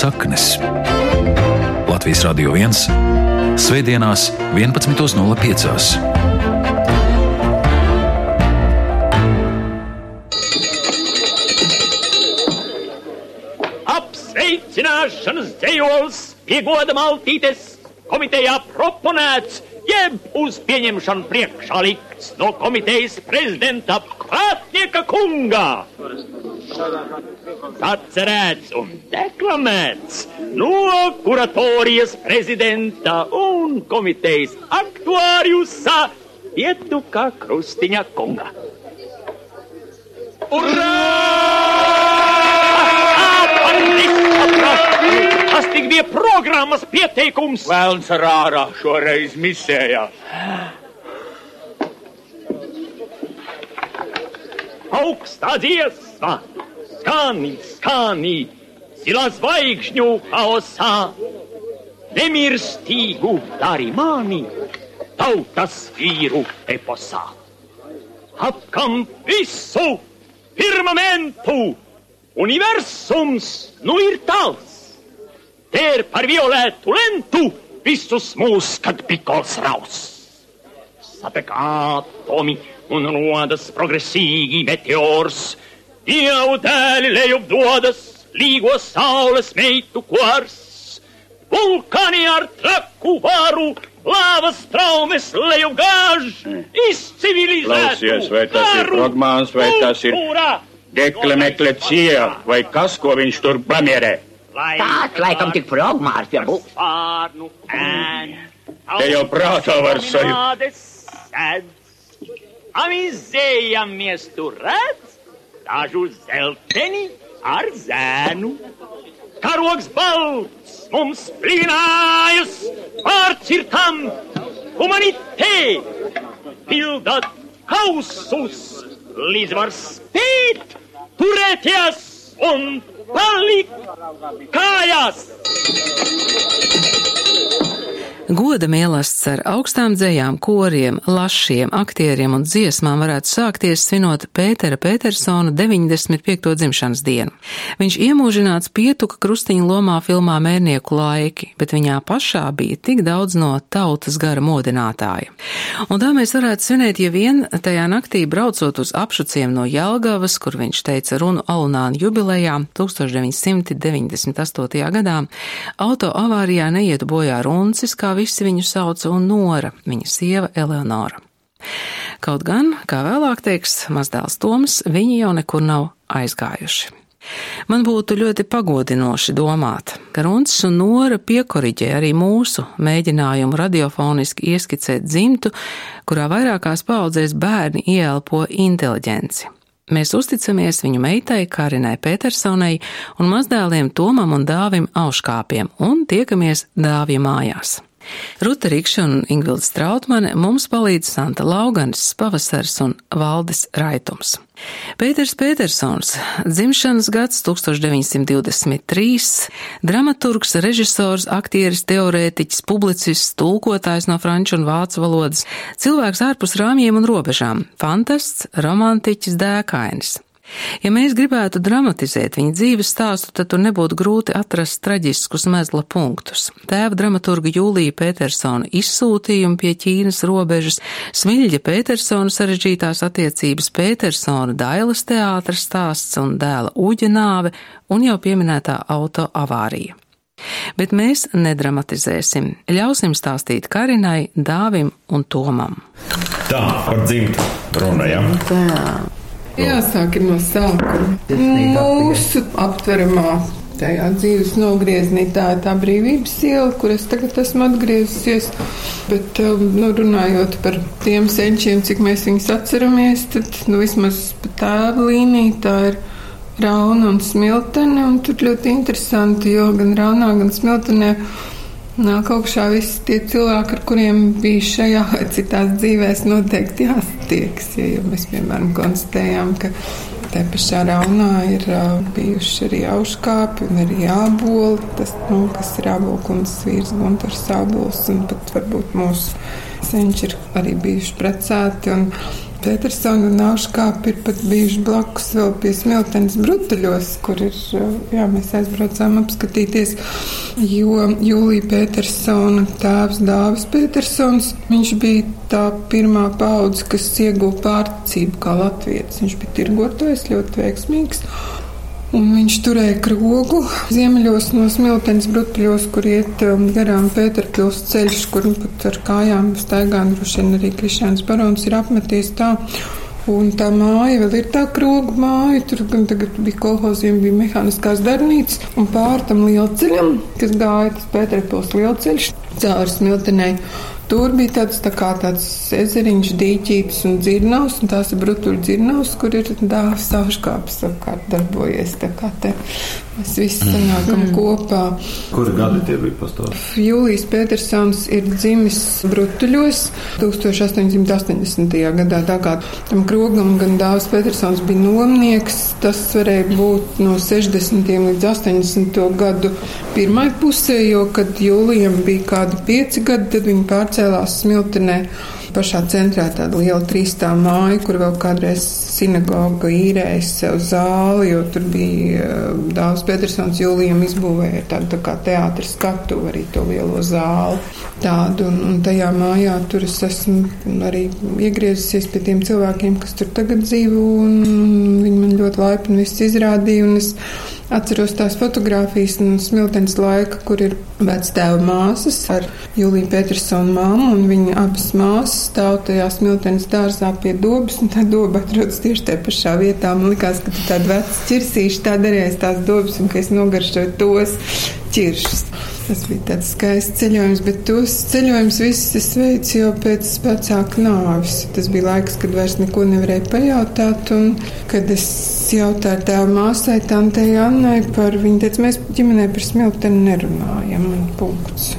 saknes. Latvijas Radio 1. Svētdienās, 11.05. Apsveicināšanas dzējols pie goda maltītes komitejā proponēts, jeb uz pieņemšanu priekšā likts no komitejas prezidenta Prātnieka kunga. Atcerēts un deklamēts no kuratorijas prezidenta un komitejas aktuāriusa Pietuka Krustiņa kunga. Urā! Tas tik bija programmas pieteikums. Vēlns ar ārā šoreiz misējā. Augstā dziesma, skani, skani, zilā zvaigžņu haosā. Nemirstīgu dari mani tautas vīru eposā. Apkam visu firmamentu, universums nu ir tals. Tēr par violētu lentu visus mūs, kad pikols raus. Sapek atomi un rodas progresīgi meteors. Dievu dēļ lejup dodas līgo saules meitu kors. Vulkani ar traku varu, lāvas traumes lejup gāž, izcivilizētu. Klausies, vai tas ir progmāns, vai tas ir deklemekle cija, vai kas, ko viņš tur pamierē? Tāds laikam tik progmārs pie būs. Te jau prātā var sajūt. Amizējamies tur redz dažu zelteni ar zēnu. Karogs balts mums plīnājas pārcirtam humanitē. Pildat kausus, līdz var spēt turēties un palikt kājās. Goda mielasts ar augstām dzējām, koriem, lašiem, aktieriem un dziesmām varētu sākties svinot Pētera Petersona 95. dzimšanas dienu. Viņš iemūžināts pietuka krustiņa lomā filmā Mērnieku laiki, bet viņā pašā bija tik daudz no tautas gara modinātāja. Un tā mēs varētu svinēt, ja vien tajā naktī braucot uz apšuciem no Jelgavas, kur viņš teica runu Alunāna jubilejā 1998. gadā, auto avārijā neietu bojā runcis, kā visi viņu sauca, un Nora, viņa sieva Eleonora. Kaut gan, kā vēlāk teiks mazdēls Toms, viņi jau nekur nav aizgājuši. Man būtu ļoti pagodinoši domāt, ka Runcis un Nora piekoriģē arī mūsu mēģinājumu radiofoniski ieskicēt dzimtu, kurā vairākās paudzēs bērni ieelpo inteliģenci. Mēs uzticamies viņu meitai Karinai Petersonai un mazdēliem Tomam un Dāvim Auškāpiem un tiekamies Dāvja mājās. Ruta Rikša un Ingvilda Strautmane mums palīdz Santa Lauganis, Pavasars un Valdis Raitums. Pēters Petersons, dzimšanas gads 1923, dramaturgs, režisors, aktieris, teorētiķis, publicists, tulkotājs no franču un vācu valodas, cilvēks ārpus rāmjiem un robežām, fantasts, romantiķis, dēkainis. Ja mēs gribētu dramatizēt viņa dzīves stāstu, tad tur nebūtu grūti atrast traģiskus mezla punktus. Tēva dramaturga Jūlija Petersona izsūtījumi pie Ķīnas robežas, Smiļģa Petersona sarežģītās attiecības, Petersona Dailas teātras stāsts un dēla uģa nāve un jau pieminētā auto avārija. Bet mēs nedramatizēsim, ļausim stāstīt Karinai, Dāvim un Tomam. Tā, par dzimtu runājam. Tā. Jāsāk no sākuma. Mūsu aptveramā tajā dzīves nogriezienī tā ir tā brīvības iela, kur es tagad esmu atgriezusies. Bet, nu, runājot par tiem senčiem, cik mēs viņus atceramies, tad nu, vismaz tēva līnija tā ir Rauna un Smiltene. Un tur ļoti interesanti, jo gan Raunā, gan Smiltenē nāk augšā visi tie cilvēki, ar kuriem bija šajā vai citās dzīvēs noteikti jāstiekas. Ja, jo mēs, piemēram, konstatējām, ka te pašā raunā ir uh, bijuši arī auškāpi un arī āboli, tas, nu, kas ir ābolkundas vīrs Guntars ābols, un pat varbūt mūsu senči ir arī bijuši precēti. Un, Petersona un Auškāpi ir pat bijuši blakus vēl pie Smiltenes brutuļos, kur ir, jā, mēs aizbraucām apskatīties, jo Jūlija Petersona tēvs Dāvis Petersons, viņš bija tā pirmā paudze, kas ieguva pārticību kā latvietis. Viņš bija tirgotājs, ļoti veiksmīgs. Un viņš turēja krogu ziemeļos no smiltenes brutuļos, kur iet um, garām Pēterpils ceļš, kur pat ar kājām staigā, droši vien arī Krišāns Barons ir apmeties tā. Un tā māja vēl ir tā kroga māja. Tur gan tagad bija kolhoziem, bija mehāniskās darbnīcas. Un pār tam lielceļam, kas gāja tas Pēterpils lielceļš caur smiltenei. Tur bija tāds, tā kā tāds ezeriņš, dīķītis un dzirnavs, un tās ir brutuļu dzirnavs, kur ir dāvs sauškāps apkārt darbojies. Mēs visi sanākam mm. kopā. Kuri gadi tie bija pastāv? Jūlijas Petersons ir dzimis brutuļos 1880. gadā. Tā kā tam krogam gan dāvs Petersons bija nomnieks, tas varēja būt no 60. līdz 80. gadu pirmai pusē, jo, kad Jūlijam bija kādi pieci gadi, tad viņi pārcēlās pārcēlās Smiltenē. Pašā centrā tāda liela trīstā māja, kur vēl kādreiz sinagoga īrēja sev zāli, jo tur bija eh, Dāvs Petersons Jūlijam izbūvēja tādu tā kā teātris skatu, arī to lielo zāli. Tādu, un, un tajā mājā tur es esmu arī iegriezusies pie tiem cilvēkiem, kas tur tagad dzīvo, un viņi man ļoti laipni viss izrādīja, un es Atceros tās fotogrāfijas no smiltenes laika, kur ir vectēva māsas ar Juliju Petersonu māmu, un viņa abas māsas stāv tajā smiltenes dārzā pie dobas, un tā doba atrodas tieši tajā pašā vietā. Man likās, ka tāda veca ķirsīša tā darīja tās dobas, un ka es nogaršoju tos ķiršus. Tas bija tāds skaists ceļojums, bet tos ceļojumus visus es veicu jau pēc vecāka nāvis. Tas bija laiks, kad vairs neko nevarēja pajautāt, un kad es jautāju tā māsai, tantei Annai par viņu, teica, mēs ģimenē par smilteni nerunājam, un punkts.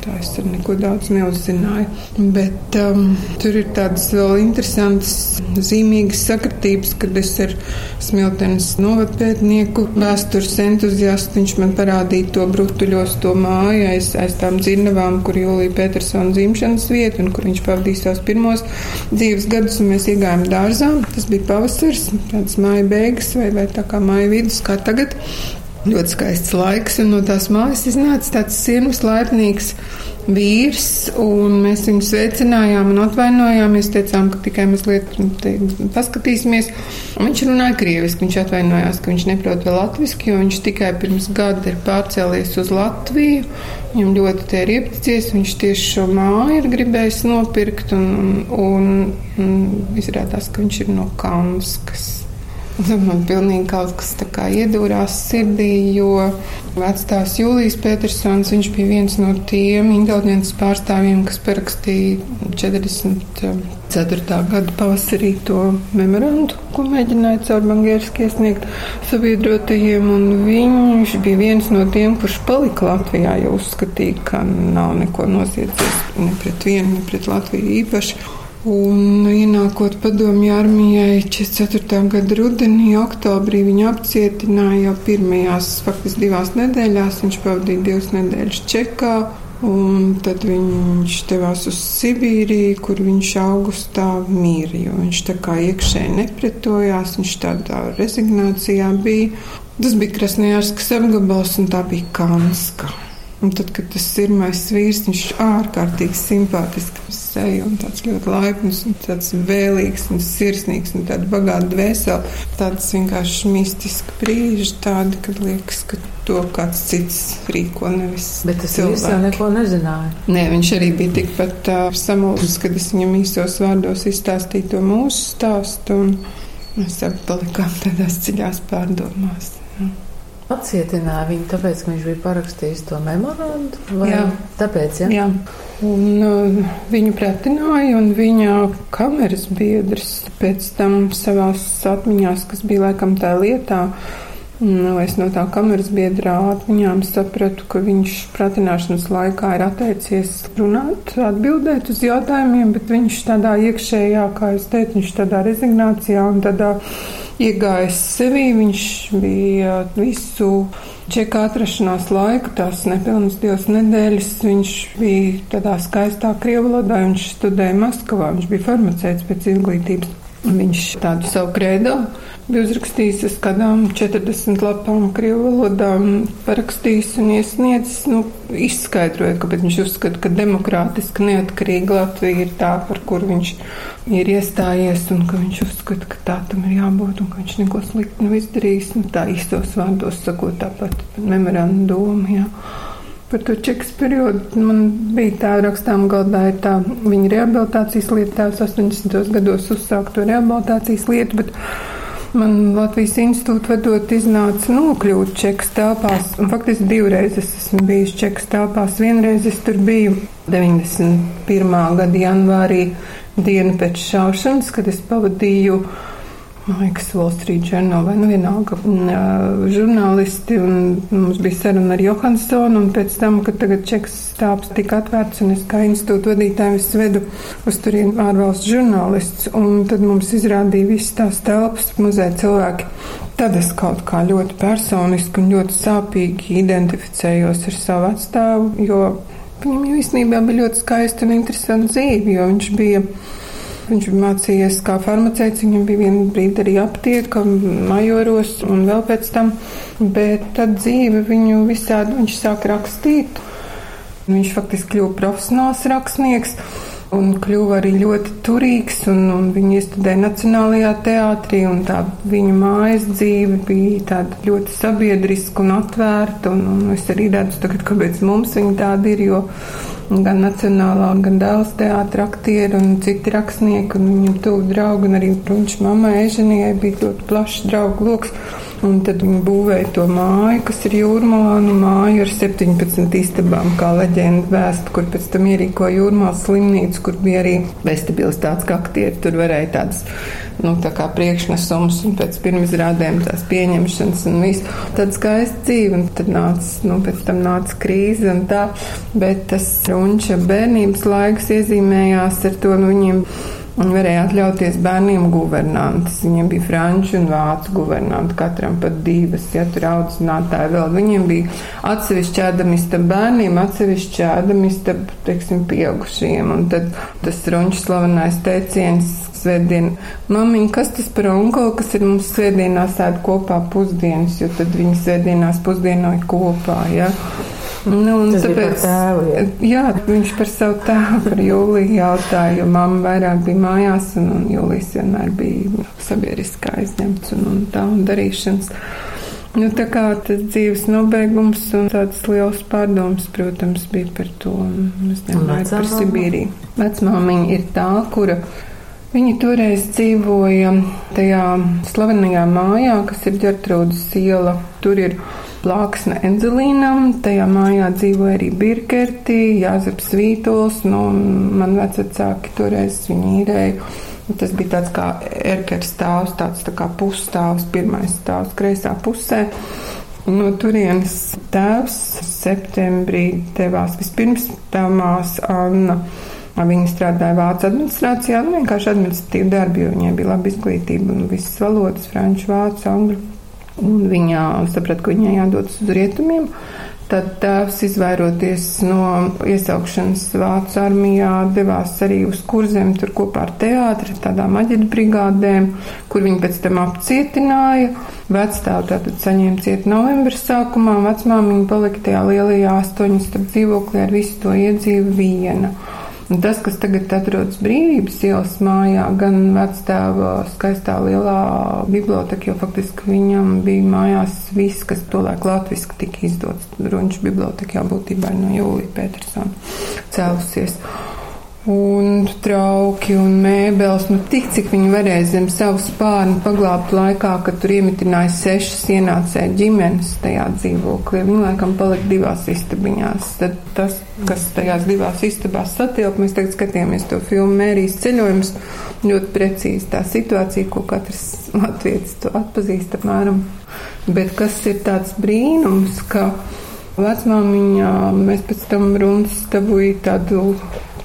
Tā es tur neko daudz neuzzināju. Bet um, tur ir tādas vēl interesantas, zīmīgas sakritības, kad es ar smiltenes novadpētnieku, vēstures entuziastu, viņš man parādīja to brutuļos, to māju aiz, aiz tām dzirnavām, kur Jūlija Petersona dzimšanas vieta un kur viņš pavadīja savus pirmos dzīves gadus, un mēs iegājām dārzā. Tas bija pavasars, tāds māja beigas vai, vai tā kā māja vidus, kā tagad. Ļoti skaists laiks, un no tās mājas iznāca tāds cienus, laipnīgs vīrs, un mēs viņu sveicinājām un atvainojāmies. Teicām, ka tikai mazliet paskatīsimies. Un viņš runāja krieviski, viņš atvainojās, ka viņš neprot vēl latviski, jo viņš tikai pirms gada ir pārcēlies uz Latviju. Viņam ļoti te ir iepaticies, viņš tieši šo māju ir gribējis nopirkt, un, un, un izrādās, ka viņš ir no Kanskas. Man pilnīgi kaut kas tā kā iedūrās sirdī, jo vectās Jūlijas Petersons, viņš bija viens no tiem indulģences pārstāvjiem, kas parakstīja 44. gada pavasarī to memorandu, ko mēģināja caur Bangērsku iesniegt sabiedrotajiem, un viņš bija viens no tiem, kurš palika Latvijā, jo uzskatīja, ka nav neko noziedzies ne pret vienu, ne pret Latviju īpaši. Un ienākot padomju armijai 44. gada rudenī, oktobrī viņu apcietināja jau pirmajās, faktiski divās nedēļās. Viņš pavadīja divas nedēļas Čekā. Un tad viņš devās uz Sibīriju, kur viņš augustā mīra, jo viņš tā kā iekšēji nepretojās, viņš tādā rezignācijā bija. Tas bija Krasnojārskas apgabals un tā bija Kanska. Un tad, kad tas pirmais vīrs, viņš ir ārkārtīgi simpātisks seja un tāds ļoti laipns un tāds vēlīgs un sirsnīgs un tāds bagāts dvēseli. Tāds vienkārši mistisks brīži, tādi, kad liekas, ka to kāds cits rīko nevis. Bet tas vīrs jau neko nezināja. Nē, viņš arī bija tikpat uh, samulsis, kad es viņam īsos vārdos izstāstīju to mūsu stāstu un mēs abi palikām tādās dziļās pārdomās. Ja. Apcietināja viņu, tāpēc, ka viņš bija parakstījis to memorandu? Jā, tāpēc, ja? jā. Un uh, viņu pretināja, un viņa kameras biedrs pēc tam savās atmiņās, kas bija laikam tā lietā, Nu, es no tā kameras biedrā atmiņām sapratu, ka viņš pratināšanas laikā ir atteicies runāt, atbildēt uz jautājumiem, bet viņš tādā iekšējā, kā es teicu, viņš tādā rezignācijā un tādā iegājis sevī. Viņš bija visu čeka atrašanās laiku, tās nepilnas divas nedēļas. Viņš bija tādā skaistā krievu valodā, viņš studēja Maskavā, viņš bija farmaceits pēc izglītības. Viņš tādu savu kredo bija uzrakstījis uz kādām 40 lapām krievu valodā parakstījis un iesniedzis, nu, izskaidrojot, kāpēc viņš uzskata, ka demokrātiski neatkarīga Latvija ir tā, par kur viņš ir iestājies un ka viņš uzskata, ka tā tam ir jābūt un ka viņš neko sliktu nav izdarījis. Nu, tā īstos vārdos sakot tāpat memorandu doma, jā. Par to čekas periodu man bija tā rakstām galdā ir tā viņa rehabilitācijas lieta, tās 80. gados uzsākt to rehabilitācijas lietu, bet Man Latvijas institūta vadot iznāca nokļūt čekas telpās. Un faktiski divreiz es esmu bijis čekas telpās. Vienreiz es tur biju 91. gada janvārī, dienu pēc šaušanas, kad es pavadīju man liekas, Wall Street Journal vai nu vienalga žurnālisti, mums bija saruna ar Johansonu, un pēc tam, kad tagad čeks stāps tika atvērts, un es kā institūta vadītājiem es vedu uz turien ārvalstu žurnālists, un tad mums izrādīja visas tās telpas muzeja cilvēki. Tad es kaut kā ļoti personiski un ļoti sāpīgi identificējos ar savu atstāvu, jo viņam īstenībā bija ļoti skaista un interesanta dzīve, jo viņš bija Viņš bija mācījies kā farmaceits, viņam bija viena brīdi arī aptieka, majoros un vēl pēc tam, bet tad dzīve viņu visādi, viņš sāk rakstīt. Viņš faktiski kļuva profesionāls rakstnieks un kļuva arī ļoti turīgs, un, un viņa iestudēja Nacionālajā teātrī, un tā viņa mājas dzīve bija ļoti sabiedriska un atvērta, un, un es arī redzu tagad, kāpēc mums viņa tāda ir, jo gan Nacionālā, gan Dēls teātra aktieri un citi rakstnieki, un viņam tuvu draugi, un arī Runča mammai Eženijai bija ļoti plašs draugu loks. Un tad viņi būvēja to māju, kas ir jūrmalā, nu māju ar 17 istabām, kā leģenda vēsta, kur pēc tam ierīko jūrmālas slimnīcu, kur bija arī vestibilitātes kā aktieri. Tur varēja tādas, nu, tā kā priekšnesums un pēc pirmizrādēm tās pieņemšanas un viss. Tad skaista dzīve, un tad nāca, nu, pēc tam nāca krīze un tā, bet tas runča bērnības laiks iezīmējās ar to, nu, viņiem un varēja atļauties bērniem guvernantes. Viņiem bija franču un vācu guvernanti, katram pat divas, ja tur audzinātāji vēl. Viņiem bija atsevišķi ēdamista bērniem, atsevišķi ēdamista, teiksim, pieaugušiem. Un tad tas runču slavenais teiciens svētdienu. Mamiņa, kas tas par onkolu, kas ir mums svētdienās ēd kopā pusdienas, jo tad viņi svētdienās pusdienoja kopā, ja. Nu, tāpēc, tēvu, jā. jā, viņš par savu tēvu, par Jūliju jautāja, jo mamma vairāk bija mājās, un, un Jūlijas vienmēr bija sabiedriskā aizņemts un, un tā un darīšanas. Nu, tā kā tas dzīves nobeigums un tāds liels pārdoms, protams, bija par to. Es domāju par Sibīriju. Vecmāmiņa ir tā, kura Viņi toreiz dzīvoja tajā slavenajā mājā, kas ir Gertrūdas iela. Tur ir plāksne Enzelīnam, tajā mājā dzīvoja arī Birkerti, Jāzeps Vītols, nu, man vecāki toreiz viņi īrēja. Tas bija tāds kā erkers stāvs, tāds tā kā pusstāvs, pirmais stāvs kreisā pusē. No turienes tēvs septembrī devās vispirms tā māsa Anna. Viņa strādāja Vācijas administrācijā, nu, vienkārši administratīvu darbu, jo viņai bija laba izglītība un visas valodas, franču, vācu, angļu. Un viņa saprata, ka viņai jādodas uz rietumiem. Tad tēvs, izvairoties no iesaukšanas Vācu armijā, devās arī uz kurzem, tur kopā ar teātri, tādām aģitu brigādēm, kur viņi pēc tam apcietināja. Vecstāvu tātad saņēma ciet novembra sākumā, vecmāmiņa palika tajā lielajā astoņu starp dzīvoklī ar visu to iedzīvu viena. Tas, kas tagad atrodas brīvības ielas mājā, gan vecstāva skaistā lielā biblioteka, jo faktiski viņam bija mājās viss, kas tolēk latviski tika izdots. Runču bibliotekā būtībā no Jūlija Petersona cēlusies un trauki un mēbeles, nu tik, cik viņi varēja zem savu spārnu paglābt laikā, kad tur iemitināja sešas ienācēja ģimenes tajā dzīvoklī. Viņi laikam palika divās istabiņās. Tad tas, kas tajās divās istabās satilp, mēs tagad skatījāmies to filmu Mērijas ceļojums, ļoti precīzi tā situācija, ko katrs latvietis to atpazīst apmēram. Bet kas ir tāds brīnums, ka vecmāmiņā mēs pēc tam runas dabūja tādu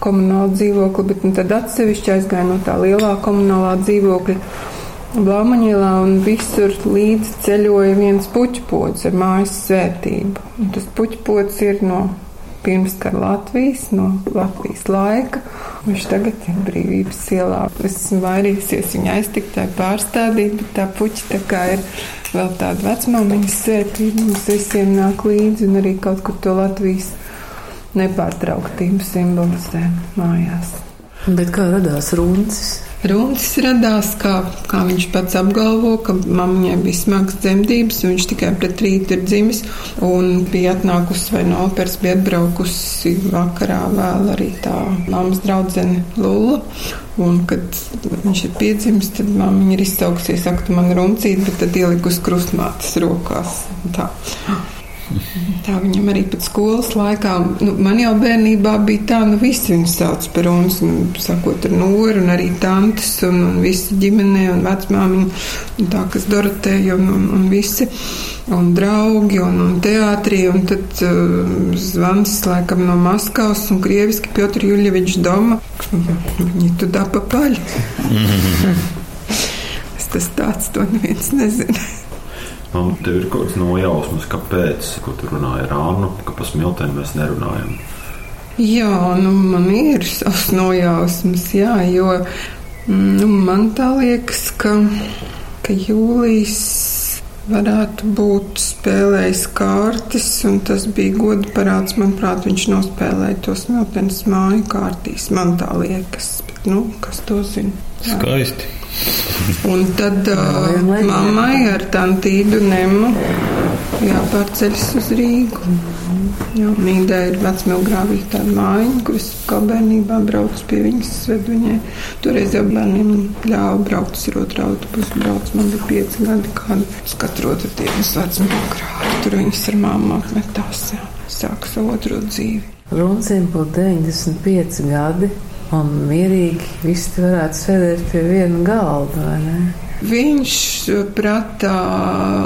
komunālu dzīvokli, bet nu, tad atsevišķi aizgāja no tā lielā komunālā dzīvokļa. Blāmaņielā un visur līdzi ceļoja viens puķpods ar mājas svētību. Un tas puķpods ir no pirmskara Latvijas, no Latvijas laika. Viņš tagad ir brīvības ielā. Es esmu vairījusies viņa aiztiktā pārstādīt, bet tā puķa tā kā ir vēl tāda vecmāmiņas svētība. Mums visiem nāk līdzi un arī kaut kur to Latvijas nepārtrauktību simbolizē mājās. Bet kā radās runcis? Runcis radās, kā, kā viņš pats apgalvo, ka mammai bija smagas dzemdības, un viņš tikai pret rītu ir dzimis, un bija atnākusi vai no operas, bija atbraukusi vakarā vēl arī tā mammas draudzene Lula. Un, kad viņš ir piedzimis, tad mamma ir izsaukusies, saka, tu man runcīt, bet tad ielikusi krustmātes rokās. Tā. Tā viņam arī pēc skolas laikā, nu, man jau bērnībā bija tā, nu visi viņu sauc par uns, nu, sakot ar noru, un arī tantes, un, un visi ģimenē, un vecmāmiņa, un tā, kas Doroteja, un, un, un visi, un draugi, un, un teātrī, un tad uh, zvans, laikam, no Maskavas, un krieviski Piotr Juļevičs doma, viņi tu dapa paļi. tas tāds, to neviens nezina. Man tev ir kaut kāds nojausmas, kāpēc, ko tu runāji ar Annu, ka pa smiltēm mēs nerunājam. Jā, nu man ir savs nojausmas, jā, jo nu, man tā liekas, ka, ka Jūlijs varētu būt spēlējis kārtas, un tas bija godu parāds. Manuprāt, viņš nospēlēja to smiltenes māju kārtīs. Man tā liekas, bet, nu, kas to zina? Jā. Skaisti. Un tad uh, mammai ar tantīdu Nemu jāpārceļas uz Rīgu. Jā, Mīdē ir vecmilgrāvī tāda mājiņa, kuras kā bērnībā brauc pie viņas, sved viņai. Toreiz jau bērniem ļāva braukt uz otru autobusu, brauc, man bija pieci gadi kādu. Uz katru otru dienu uz vecmilgrāvi. Tur viņas ar mammu apmetās, jā. Sāka savu otro dzīvi. Runcim būtu 95 gadi. Un mierīgi visi varētu sēdēt pie viena galda? Viņš prata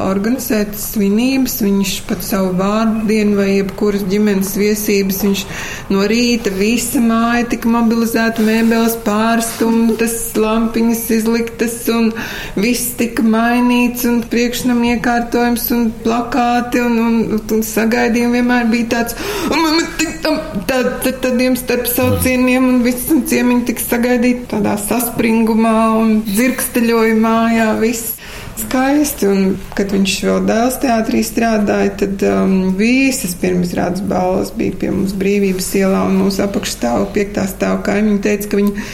organizēt svinības, viņš pat savu vārdienu vai jebkuras ģimenes viesības, viņš no rīta visa māja tika mobilizēta, mēbeles pārstumtas, lampiņas izliktas un viss tika mainīts un priekšnam iekārtojums un plakāti un, un, un sagaidījumi vienmēr bija tāds, un man tik tam, tādiem starp saucieniem un viss un ciemiņi tika sagaidīti tādā saspringumā un dzirksteļojumā jā, viss skaisti. Un, kad viņš vēl dēls teātrī strādāja, tad um, visas pirmizrādes balvas bija pie mums brīvības ielā un mūsu apakšstāvu piektā stāvu kaimiņi teica, ka viņi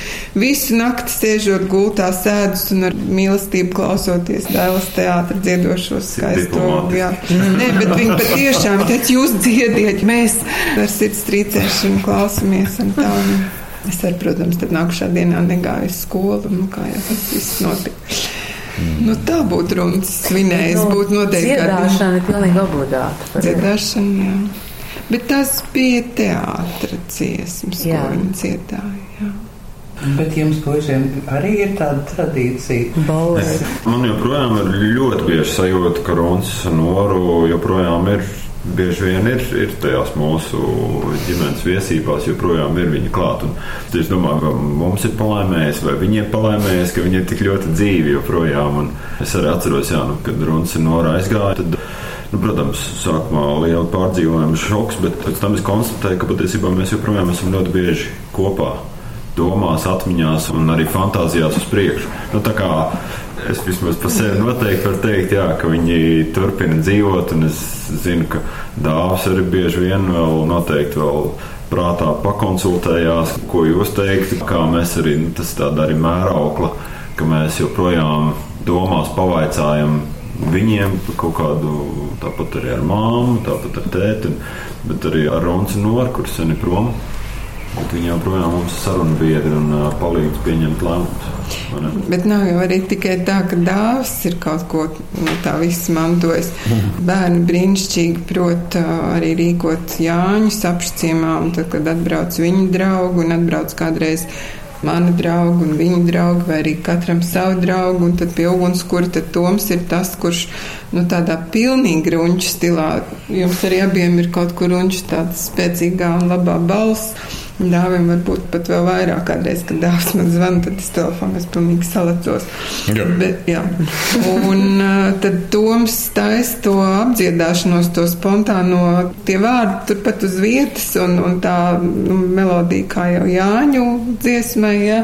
visu nakti sēžot gultā sēdus un ar mīlestību klausoties dēls teātra dziedošos skaisto. Jā. Nē, bet viņi patiešām teica, jūs dziediet, mēs ar sirds trīcēšanu klausamies un tā. Un es arī, protams, tad nākušā dienā negāju skolu, nu kā jau tas viss notika. Mm. Nu, tā būtu runas svinējis. Nu, būtu noteikti dziedāšana ir pilnīgi obligāta. Dziedāšana, jā. Bet tas bija teātra dziesmas, ko viņi dziedāja. Jā. Bet jums, puišiem, arī ir tāda tradīcija. Balles. Man joprojām ir ļoti bieži sajūta, ka Rons Noru joprojām ir bieži vien ir, ir tajās mūsu ģimenes viesībās, joprojām ir viņi klāt. Un es domāju, ka mums ir palaimējies, vai viņiem palaimējies, ka viņi ir tik ļoti dzīvi joprojām. Un es arī atceros, jā, nu, kad runas ir norā aizgāja. Tad, Nu, protams, sākumā liela pārdzīvojuma šoks, bet pēc tam es konstatēju, ka patiesībā mēs joprojām esam ļoti bieži kopā. Domās, atmiņās un arī fantāzijās uz priekšu. Nu, es vismaz par sevi noteikti varu teikt, jā, ka viņi turpina dzīvot. Es zinu, ka dāvs arī bieži vien vēl noteikti vēl prātā pakonsultējās, ko jūs teiktu, kā mēs arī nu, tas tāda arī mēraukla, ka mēs joprojām domās pavaicājam viņiem kaut kādu, tāpat arī ar māmu, tāpat ar tēti, bet arī ar Ronci Noru, kurš sen ir prom. Viņi joprojām mums ir sarunu biedri un uh, palīdz pieņemt lēmumus. Bet nav jau arī tikai tā, ka dāvs ir kaut ko no nu, tā viss mantojis. Bērni brīnišķīgi prot uh, arī rīkot Jāņus apšciemā, un tad, kad atbrauc viņu draugu un atbrauc kādreiz mani draugi un viņa draugi, vai arī katram savu draugu. Un tad pie ugunskura tad Toms ir tas, kurš nu, tādā pilnīgi runču stilā, jums arī abiem ir kaut kur runču tāds spēcīgā un labā balss. Dāvim varbūt pat vēl vairāk kādreiz, kad dāvs man zvana, tad es telefonā es pilnīgi salacos. Jā. Bet, jā. Un tad Toms taisa to apdziedāšanos, to spontāno tie vārdi turpat uz vietas un, un tā nu, melodija kā jau Jāņu dziesmai, jā.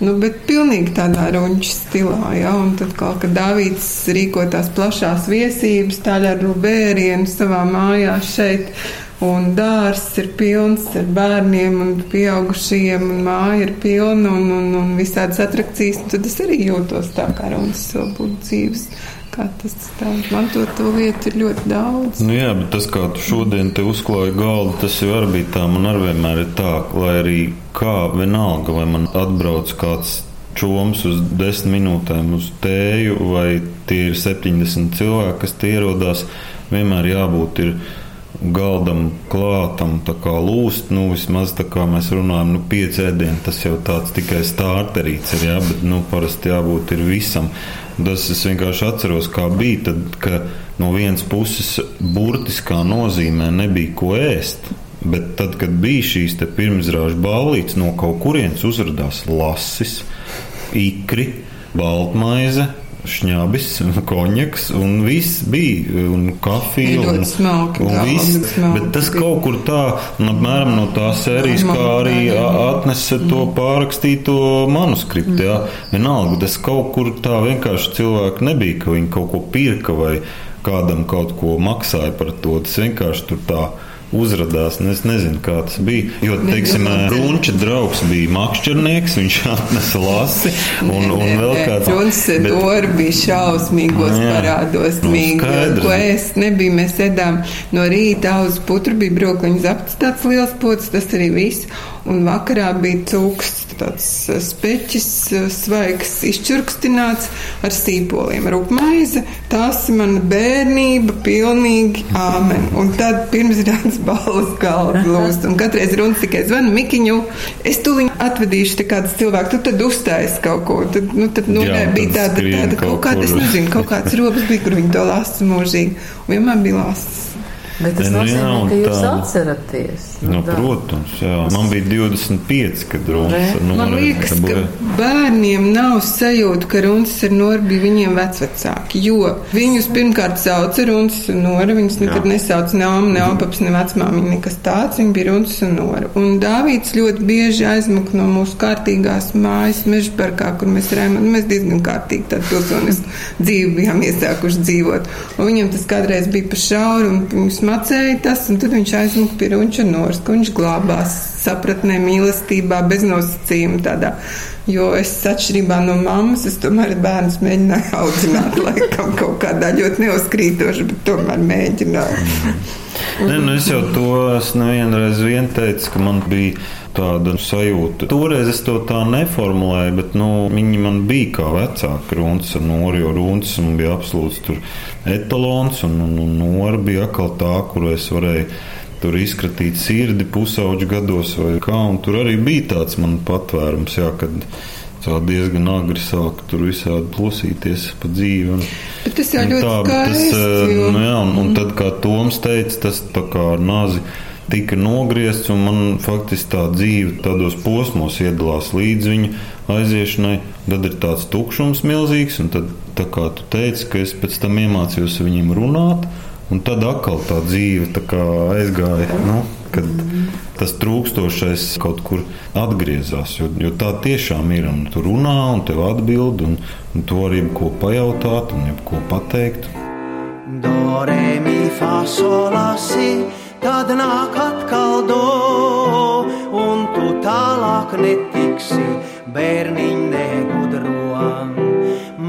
Nu, bet pilnīgi tādā runča stilā, ja, un tad kaut kad Dāvīds rīko tās plašās viesības, tāļaru bērienu savā mājā šeit, Un dārsts ir pilns ar bērniem un pieaugušiem, un māja ir pilna un, un, un visādas atrakcijas. Tad es arī jūtos tā, kā runas vēl būtu dzīves. Tas tā, man to, to lietu ir ļoti daudz. Nu jā, bet tas, kā tu šodien te uzklāji galdu, tas jau arī bija tā. Man arī vienmēr ir tā, lai arī kā vienalga, vai man atbrauc kāds čoms uz desmit minūtēm uz tēju, vai tie ir 70 cilvēki, kas tie ierodās, vienmēr jābūt ir galdam klātam, lūst, nu, vismaz tā kā mēs runājam, nu, pieci ēdieni, tas jau tāds tikai stārterīts ir, jā, bet, nu, parasti jābūt ir visam. Tas es vienkārši atceros, kā bija, tad, ka no vienas puses burtiskā nozīmē nebija ko ēst. Bet tad, kad bija šīs pirmizrāžu ballītes, no kaut kurienes uzrādījās lasis, ikri, baltmaize, šņabis, konjaks un viss bija. Un kafija un, smalki, un viss. Bet tas kaut kur tā, un apmēram no tās sērijas, kā arī atnesa to pārrakstīto manuskriptu. Jā. Vienalga, tas kaut kur tā vienkārši cilvēki nebija, ka viņi kaut ko pirka vai kādam kaut ko maksāja par to. Tas vienkārši tur tā uzrādījās. Es nezinu, kā tas bija. Jo, teiksim, Runča draugs bija makšķernieks, viņš atnesa lasi un, un vēl kāds. Runas bet... Dora bija šausmīgos jā, parādos, nu, mīgi, ko es nebiju. Mēs ēdām no rīta uz putru, bija brokliņu zapts tāds liels pots, tas arī viss. Un vakarā bija cūks, tāds speķis, svaigs, izčurkstināts ar sīpoliem, rupmaize. Tās ir mana bērnība, pilnīgi āmen. Un tad pirms rāds balvas galda lūst. Un katreiz runas tikai zvanu Mikiņu. Es tūlīt atvedīšu te kādus cilvēkus, tu tad uzstājas kaut ko. Tad, nu, tad, nu, Jā, bija tāda, tāda kaut, kaut kāda, es nezinu, kaut kāds robas bija, kur viņi to lasa mūžīgi. Un vienmēr bija lasas. Bet tas nu, nozīmē, jā, ka jūs tā, atceraties. Nu, nu, protams, jā. Man bija 25, kad runas ar Man liekas, ka bērniem nav sajūta, ka runas ar Noru bija viņiem vecvecāki, jo viņus pirmkārt sauca runas ar Noru, viņus nekad jā. nesauca ne Oma, ne Opaps, ne vecmāmiņa, nekas tāds, viņi bija runas ar Noru. Un Dāvīds ļoti bieži aizmuka no mūsu kārtīgās mājas mežparkā, kur mēs rējām, mēs diezgan kārtīgi tādu pilsonisku dzīvi bijām iesākuši dzīvot. Un viņam tas kādreiz bija pa šauru, un viņus macēja tas, un tad viņš aizmuka pie runča Nors, ka viņš glābās sapratnē, mīlestībā, bez nosacījuma tādā. Jo es atšķirībā no mammas, es tomēr bērnus mēģināju audzināt, laikam kaut kādā ļoti neuzkrītoši, bet tomēr mēģināju. Nē, nu es jau to nevienreiz vien teicu, ka man bija tāda sajūta. Toreiz es to tā neformulēju, bet nu, viņi man bija kā vecāki runas ar Noru, jo runas man bija absolūts etalons, un, un, un Nora bija atkal tā, kuru es varēju tur izkratīt sirdi pusauģu gados vai kā, un tur arī bija tāds man patvērums, jā, kad tā diezgan agri sāka tur visādi plosīties pa dzīvi. Un, bet tas jau ļoti tā, skaisti. Tas, jo... nu, jā, un, un tad, kā Toms teica, tas tā kā ar nazi tika nogriezts, un man faktiski tā dzīve tādos posmos iedalās līdz viņa aiziešanai. Tad ir tāds tukšums milzīgs, un tad, tā kā tu teici, ka es pēc tam iemācījos viņiem runāt, un tad atkal tā dzīve tā aizgāja. Nu, kad tas trūkstošais kaut kur atgriezās. Jo, jo tā tiešām ir. Un tu runā, un tev atbild, un, un tu vari ko pajautāt, un ko pateikt. Do, re, mi, fa, sol, la, si tad nāk atkal do, un tu tālāk netiksi, bērniņ negudro.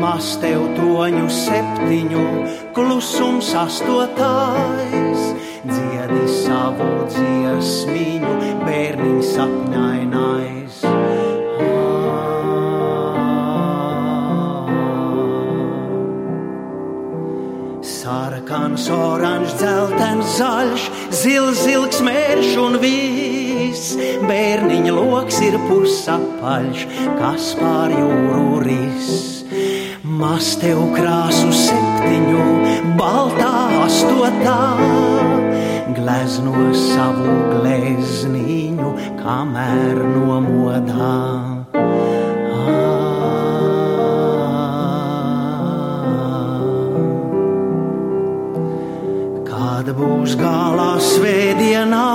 Maz tev toņu septiņu, klusums astotais, dziedi savu dziesmiņu, bērniņ sapņainais. Sarkans, oranžs, dzeltens, zaļš, zils, zilgs mērš un viss. Bērniņa loks ir pusapaļš, kas pār jūru ris. Maz tev krāsu septiņu, baltā astotā, glezno savu glezniņu kamēr nomodā. Kad būs galā svētdienā,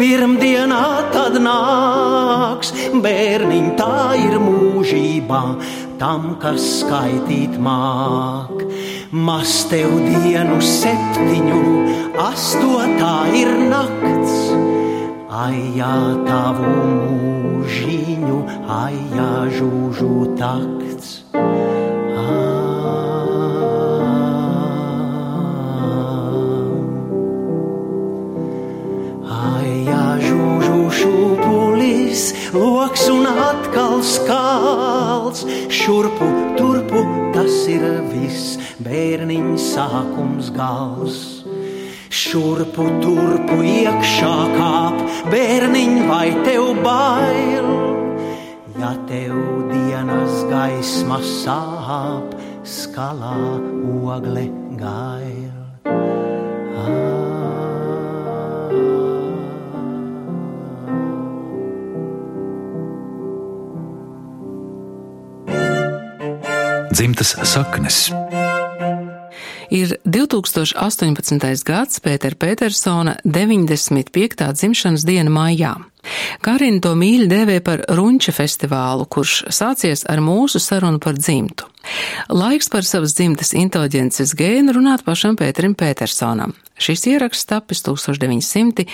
pirmdienā tad nāks. Bērniņ, tā ir mūžībā, tam, kas skaitīt māk. Mas tev dienu septiņu, astotā ir nakts, aijā tavu mūžiņu, aijā žūžu takts. Šūpulis, loks un atkal skāls. Šurpu, turpu, tas ir viss bērniņa sākums gals. Šurpu, turpu, iekšā kāp, bērniņ, vai tev bail? Ja tev dienas gaisma sāp, skalā ogle gail. Dzimtas saknes. Ir 2018. gads Pētera Petersona 95. dzimšanas diena maijā. Karina to mīļi dēvē par Runča festivālu, kurš sācies ar mūsu sarunu par dzimtu. Laiks par savas dzimtas inteliģences gēnu runāt pašam Pēterim Petersonam. Šis ieraksts tapis 1991.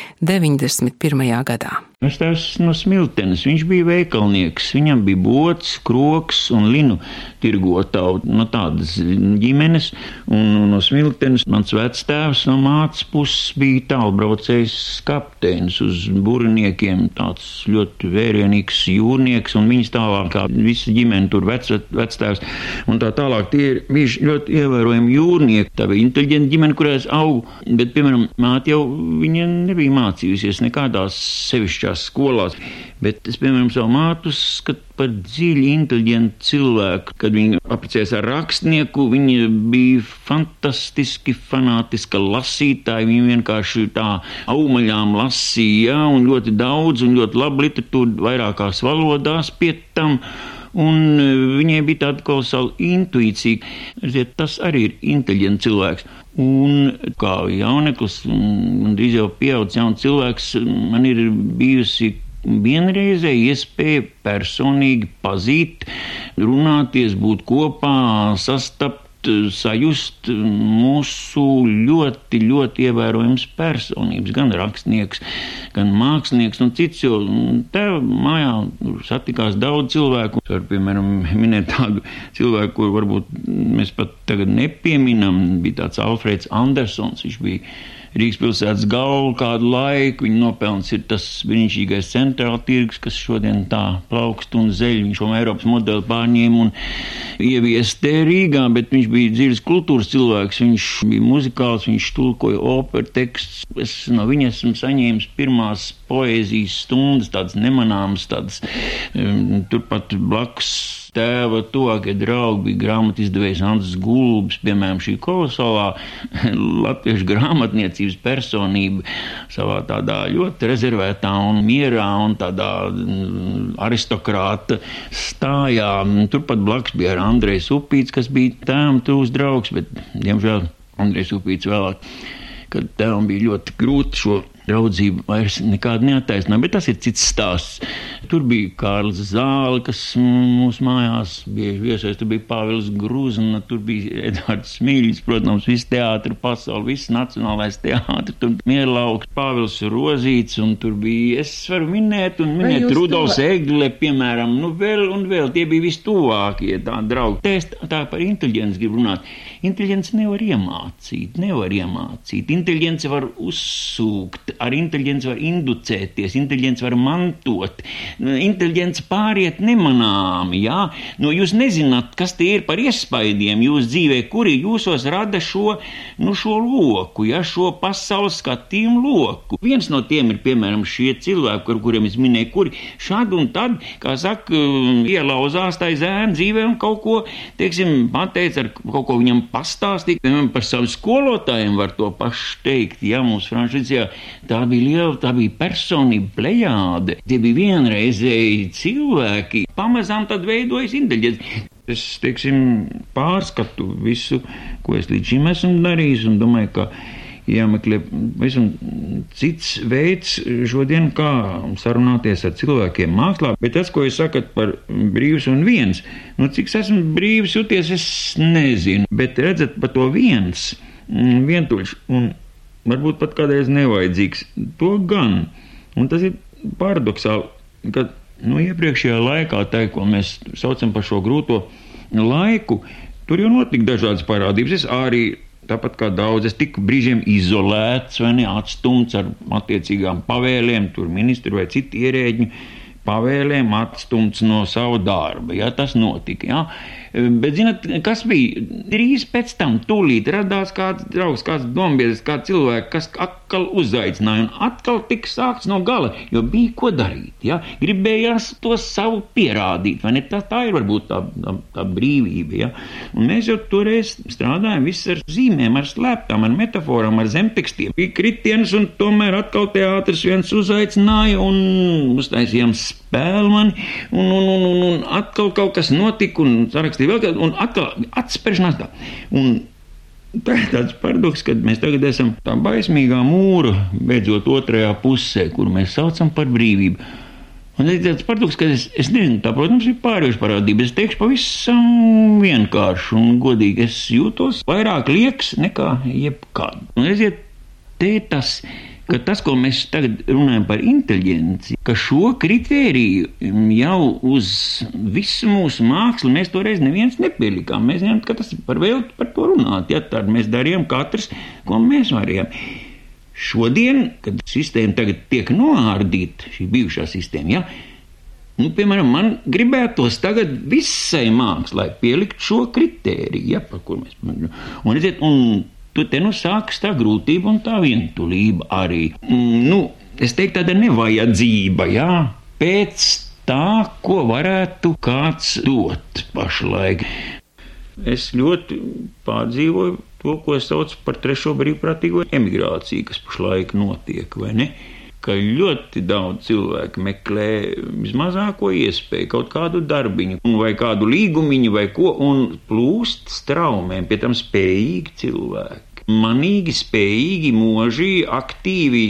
gadā. Es esmu no smiltenes. Viņš bija veikalnieks. Viņam bija bots, kroks un linu tirgotāju no tādas ģimenes. Un no smiltenes mans vectēvs no mācas puses bija tālbraucējs kapteinis uz burniekiem. Tāds ļoti vērienīgs jūrnieks un viņas tālāk kā visa ģimene tur vec, vectēvs un tā tālāk. Tie ir bijuši ļoti ievērojami jūrnieki. Tā bija inteliģenta ģimene, kurā es augu. Bet, piemēram, māte jau nebija mācījusies nekādās sevišķās skolās. Bet es, piemēram, savu mātu skatu par dziļi inteliģentu cilvēku. Kad viņa apprecējās ar rakstnieku, viņa bija fantastiski fanātiska lasītāja. Viņa vienkārši tā augaļām lasīja, un ļoti daudz, un ļoti labu literatūru vairākās valodās pie tam. Un viņai bija tāda kolosāla intuīcija. Ziet, tas arī ir inteliģents cilvēks. Un kā jauneklis, un drīz jau pieaugušs jauns cilvēks, man ir bijusi vienreizēja iespēja personīgi pazīt, runāties, būt kopā, sastapt sajust mūsu ļoti, ļoti ievērojams personības, gan rakstnieks, gan mākslinieks un cits, jo te mājā satikās daudz cilvēku. Var, piemēram, minēt tādu cilvēku, kur varbūt mēs pat tagad nepieminam, bija tāds Alfreds Andersons, viņš bija Rīgas pilsētas galvu kādu laiku. Viņa nopelns ir tas brīnišķīgais centrāla tirgus, kas šodien tā plaukst un zeļ. Viņš šo Eiropas modeli pārņēma un ievies te Rīgā, bet viņš bija dziļs kultūras cilvēks, viņš bija muzikāls, viņš tulkoja operu tekstus. Es no viņa esmu saņēmis pirmās poēzijas stundas, tādas nemanāmas, tādas um, turpat blakus tēva tuvākie draugi bija grāmatu izdevējs Ants Gulbs, piemēram, šī kolosālā latviešu grāmatniecības personība savā tādā ļoti rezervētā un mierā un tādā mm, aristokrāta stājā. Turpat blakus bija Andrejs Upīts, kas bija tēvam tūs draugs, bet, diemžēl, Andrejs Upīts vēlāk, kad tēvam bija ļoti grūti šo draudzība vairs nekāda neataisnā, bet tas ir cits stāsts. Tur bija Kārlis Zāle, kas mūsu mājās bieži viesojas, tur bija Pāvils Grūzna, tur bija Edvards Smīļs, protams, viss teātri pasauli, viss nacionālais teātri, tur Mierlauks, Pāvils Rozīts, un tur bija, es varu minēt, un minēt Rudolfs. Egle, piemēram, nu vēl un vēl, tie bija vistuvākie tā draugi. Te es tā par inteliģenci gribu runāt. Inteliģenci nevar iemācīt, nevar iemācīt. Inteliģenci var uzsūkt, ar inteliģenci var inducēties, inteliģenci var mantot. inteliģence pāriet nemanāmi, jā. Nu, jūs nezināt, kas tie ir par iespaidiem jūs dzīvē, kuri jūsos rada šo, nu, šo loku, jā, šo pasaules skatījumu loku. Viens no tiem ir, piemēram, šie cilvēki, ar kuriem es minēju, kuri šādi un tad, kā saka, ielauzās tai zēna dzīvē un kaut ko, teiksim, pateica, ar kaut ko viņam pastāstīt, piemēram, par savu skolotājiem var to pašu teikt, jā, mums Frančijā tā bija liela, tā bija personība plejāde, tie bija vienreizēji cilvēki, pamazām tad veidojas inteliģence. Es, teiksim, pārskatu visu, ko es līdz šim esmu darījis, un domāju, ka jāmeklē pavisam cits veids šodien, kā sarunāties ar cilvēkiem mākslā. Bet tas, ko jūs sakat par brīvs un viens, nu, cik es esmu brīvs jūties, es nezinu. Bet redzat, pa to viens, mm, vientuļš un varbūt pat kādreiz nevajadzīgs, to gan. Un tas ir paradoxāli, ka nu, iepriekšējā laikā, tā, ko mēs saucam par šo grūto laiku, tur jau notika dažādas parādības. Es arī Tāpat kā daudz, es tiku brīžiem izolēts vai ne, atstumts ar attiecīgām pavēlēm, tur ministri vai citi ierēģi pavēlēm atstumts no sava darba. Ja, tas notika. Ja. Bet, zinot, kas bija? Drīz pēc tam tūlīt radās kāds draugs, kāds dombiedrs, kāds cilvēks, kas atkal uzaicināja, un atkal tika sākts no gala, jo bija ko darīt. Ja? Gribējās to savu pierādīt, vai ne? Tā, tā ir varbūt tā, tā, tā brīvība. Ja? Un mēs jau toreiz strādājam visi ar zīmēm, ar slēptām, ar metaforām, ar zemtekstiem. Bija kritiens, un tomēr atkal teātris viens uzaicināja, un uztaisījām spēlmani, un, un, un, un, un atkal kaut kas notika, un sarakstīja vēl kādu, un atkal atspēršanās tā. Un Tā ir tāds paradoks, ka mēs tagad esam tā baismīgā mūra, beidzot otrajā pusē, kur mēs saucam par brīvību. Un tas ir tāds paradoks, ka es, es nezinu, tā, protams, ir pārējoša parādība. Es teikšu pavisam vienkārši un godīgi. Es jūtos vairāk liekas nekā jebkad. Un redziet, te ir tas ka tas, ko mēs tagad runājam par inteligenci, ka šo kritēriju jau uz visu mūsu mākslu mēs toreiz neviens nepielikām. Mēs zinām, ka tas ir par velti par to runāt. Ja tad mēs darījām katrs, ko mēs varējām. Šodien, kad sistēma tagad tiek noārdīta, šī bijušā sistēma, ja, Nu, piemēram, man gribētos tagad visai mākslai pielikt šo kritēriju, ja, par kur mēs runājam. Un, un tu te nu sākas tā grūtība un tā vientulība arī. Mm, nu, es teiktu, tāda nevajadzība, jā, pēc tā, ko varētu kāds dot pašlaik. Es ļoti pārdzīvoju to, ko es saucu par trešo brīvprātīgo emigrāciju, kas pašlaik notiek, vai ne? Ka ļoti daudz cilvēku meklē vismazāko iespēju, kaut kādu darbiņu, vai kādu līgumiņu, vai ko, un plūst straumēm, pie tam spējīgi cilvēki manīgi, spējīgi, mūži, aktīvi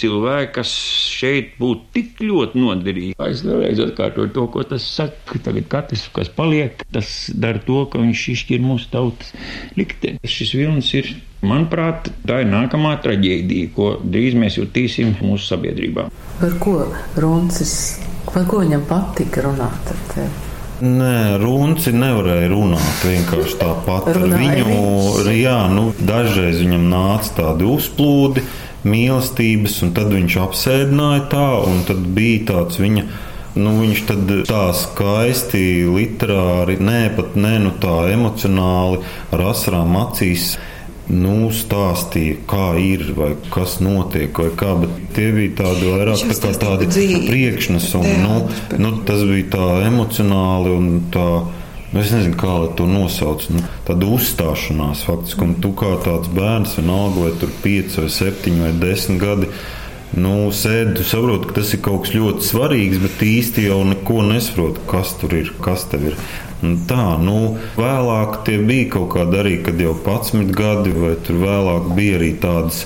cilvēki, kas šeit būtu tik ļoti noderīgi. Es vēlreiz atkārtoju to, ko tas saka. Tagad katrs, kas paliek, tas dara to, ka viņš izšķir mūsu tautas likteni. Šis vilnis ir Manuprāt, tā ir nākamā traģēdija, ko drīz mēs jutīsim mūsu sabiedrībā. Par ko Runcis, par ko viņam patika runāt ar tevi? Nē, Runci nevarēja runāt vienkārši tāpat. Viņu, jā, nu, dažreiz viņam nāca tādi uzplūdi, mīlestības, un tad viņš apsēdināja tā, un tad bija tāds viņa. Nu, viņš tad tā skaisti, literāri, nē, pat ne, nu, tā emocionāli, ar asarām acīs nu, stāstīja, kā ir, vai kas notiek, vai kā. Bet tie bija tādi vairāk tā kā tādi priekšnesumi. Nu, nu, tas bija tā emocionāli un tā. Es nezinu, kā to nosaukt. Nu, tāda uzstāšanās faktiski, un tu kā tāds bērns, vienalga, vai tur 5 vai 7 vai 10 gadi, nu, sēdi, tu saproti, ka tas ir kaut kas ļoti svarīgs, bet īsti jau neko nesaproti, kas tur ir, kas tev ir. Tā, nu, vēlāk tie bija kaut kādi arī, kad jau 11 gadi, vai tur vēlāk bija arī tādas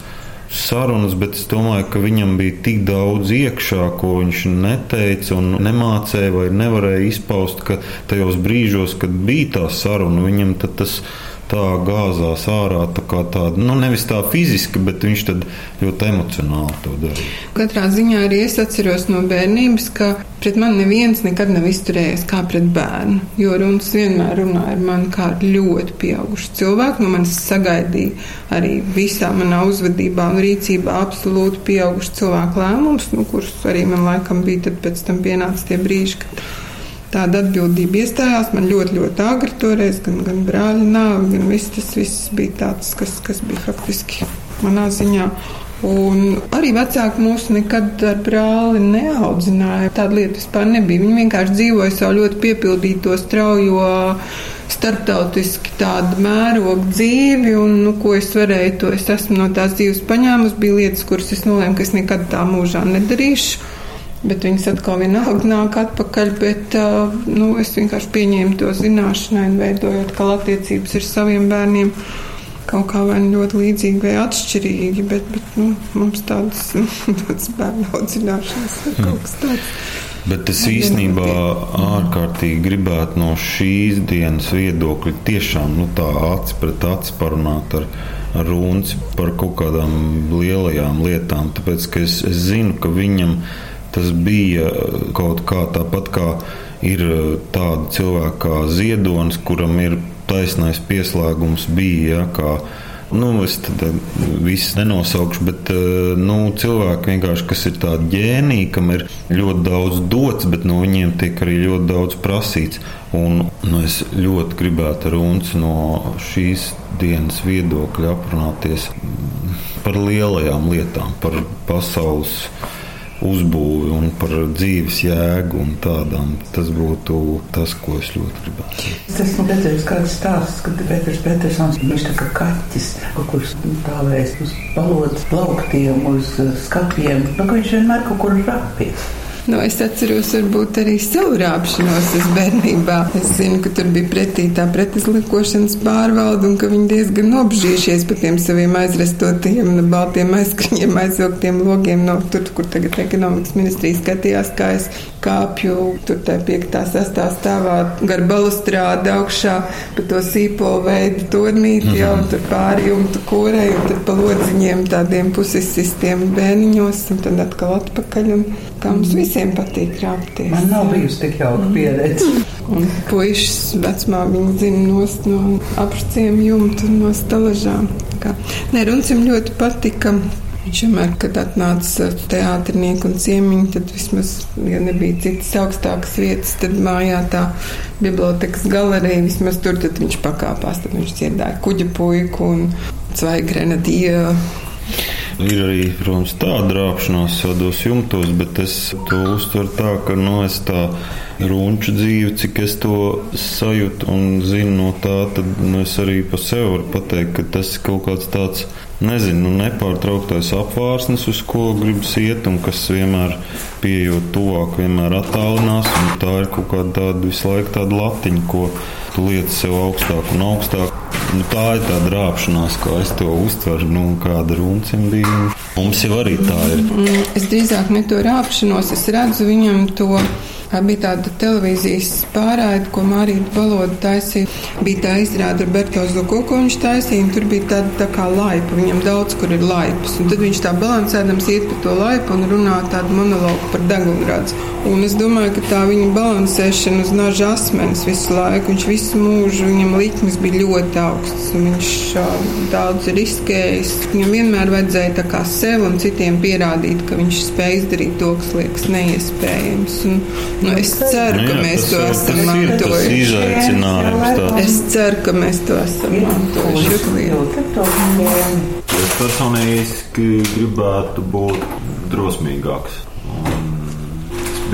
sarunas, bet es domāju, ka viņam bija tik daudz iekšā, ko viņš neteica un nemācīja vai nevarēja izpaust, ka tajos brīžos, kad bija tā saruna, viņam tas tā gāzās ārā. Tā kā tāda, nu, nevis tā fiziski, bet viņš ļoti emocionāli to darīja. Katrā ziņā arī es atceros no bērnības, ka pret mani neviens nekad nav izturējies kā pret bērnu. Jo runas vienmēr runāja ar mani kā ļoti pieaugušu cilvēku. No manis sagaidīja arī visā manā uzvedībā un rīcībā absolūti pieaugušu cilvēku lēmumus, nu, kurus arī man laikam bija pēc tam pienāca tie brīži, kad tāda atbildība iestājās. Man ļoti, ļoti agri toreiz, gan, gan brāļa nāve, gan viss tas viss bija tāds, kas, kas bija faktiski manā ziņā. Un arī vecāki mūs nekad ar brāli neaudzināja. Tāda lieta vispār nebija. Viņi vienkārši dzīvoja savu ļoti piepildīto, straujo, starptautiski tādu mērogu dzīvi. Un, nu, ko es varēju, to es esmu no tās dzīves paņēmusi. Bija lietas, kuras es nolēmu, ka es nekad tā mūžā nedarīšu bet viņas atkal vienalga nāk atpakaļ. Bet, nu, es vienkārši pieņēmu to zināšanai un veidoju atkal attiecības ar saviem bērniem. Kaut kā vai nu ļoti līdzīgi vai atšķirīgi, bet, bet nu, mums tādas, tādas bērnu audzināšanas kaut kas tāds. Bet es īstenībā ārkārtīgi gribētu no šīs dienas viedokļa tiešām nu, tā acis pret aci parunāt ar, ar Rūnu par kaut kādām lielajām lietām. Tāpēc es, es zinu, ka viņam ir Tas bija kaut kā tāpat kā ir tāda cilvēka kā ziedonis, kuram ir taisnais pieslēgums, bija. Ja, kā, Nu, es tad visu nenosaukšu, bet nu, cilvēki vienkārši, kas ir tādi ģēniji, kam ir ļoti daudz dots, bet no viņiem tiek arī ļoti daudz prasīts. Un, nu, es ļoti gribētu ar Unci no šīs dienas viedokļa aprunāties par lielajām lietām, par pasaules uzbūvi un par dzīves jēgu un tādām. Tas būtu tas, ko es ļoti gribētu. Es esmu redzējis kādu stāstu, kad Pēters Petersons viņš tā kā kaķis, kurš stāvēs uz balodas plauktiem, uz skapiem, nu, ka viņš vienmēr kaut kur rapjas. Nu, es atceros, varbūt arī savu rāpšanos bērnībā. Es zinu, ka tur bija pretī tā pretizlikošanas pārvalde un ka viņi diezgan nobžījušies par tiem saviem aizrestotiem, no baltiem aizskriņiem, aizvilktiem logiem no tur, kur tagad ekonomikas ministrija skatījās, kā es kāpju tur tā piektā, sastā stāvā gar balustrādi augšā pa to sīpolu veidu tornīti -hmm. jau tur pāri jumtu kūrei un tad pa lodziņiem tādiem pusisistiem bēniņos un tad atkal atpakaļ un kā mums visiem visiem patīk krāpties. Man nav bijusi tik jauka pieredze. Un puikas vecumā viņa zina nost no apšciem jumta no stalažām. Nē, Runcim ļoti patika. Viņš vienmēr, kad atnāca teātrinieki un ciemiņi, tad vismaz, ja nebija citas augstākas vietas, tad mājā tā bibliotekas galerija, vismaz tur viņš pakāpās. Tad viņš dziedāja kuģa puiku un cvaigrenadiju Ir arī, protams, tāda drāpšanās tādos jumtos, bet es to uztveru tā, ka nu, es tā runču dzīvi, cik es to sajūtu un zinu no tā, tad nu, es arī pa sevi varu pateikt, ka tas ir kaut kāds tāds, nezinu, nu, nepārtrauktais apvārsnes, uz ko gribas iet un kas vienmēr pieejot tuvāk, vienmēr attālinās. Tā ir kaut kāda tāda visu laiku tāda latiņa, ko tu liec sev augstāk un augstāk. Nu, tā ir tā drāpšanās, kā es to uztveru, nu, kāda runcim bija. Mums jau arī tā ir. Mm, es drīzāk ne to rāpšanos, es redzu viņam to Bija tāda televīzijas pārraide, ko Mārija Valoda taisīja. Bija tā izrāda ar Bertozo Zuko, ko viņš taisīja. Tur bija tāda tā kā laipa. Viņam daudz kur ir laipas. Un tad viņš tā balansēdams iet pa to laipu un runā tādu monologu par degunradzi. Un es domāju, ka tā viņa balansēšana uz naža asmenis visu laiku, viņš visu mūžu, viņam likmes bija ļoti augstas. Viņš uh, daudz riskējis. Viņam vienmēr vajadzēja tā kā sev un citiem pierādīt, ka viņš spēj izdarīt to, kas liekas neiespējams. Un, Nu, es ceru, ka nu, jā, mēs to esam mantojuši. Es ceru, ka mēs to esam mantojuši. Es personīgi gribētu būt drosmīgāks.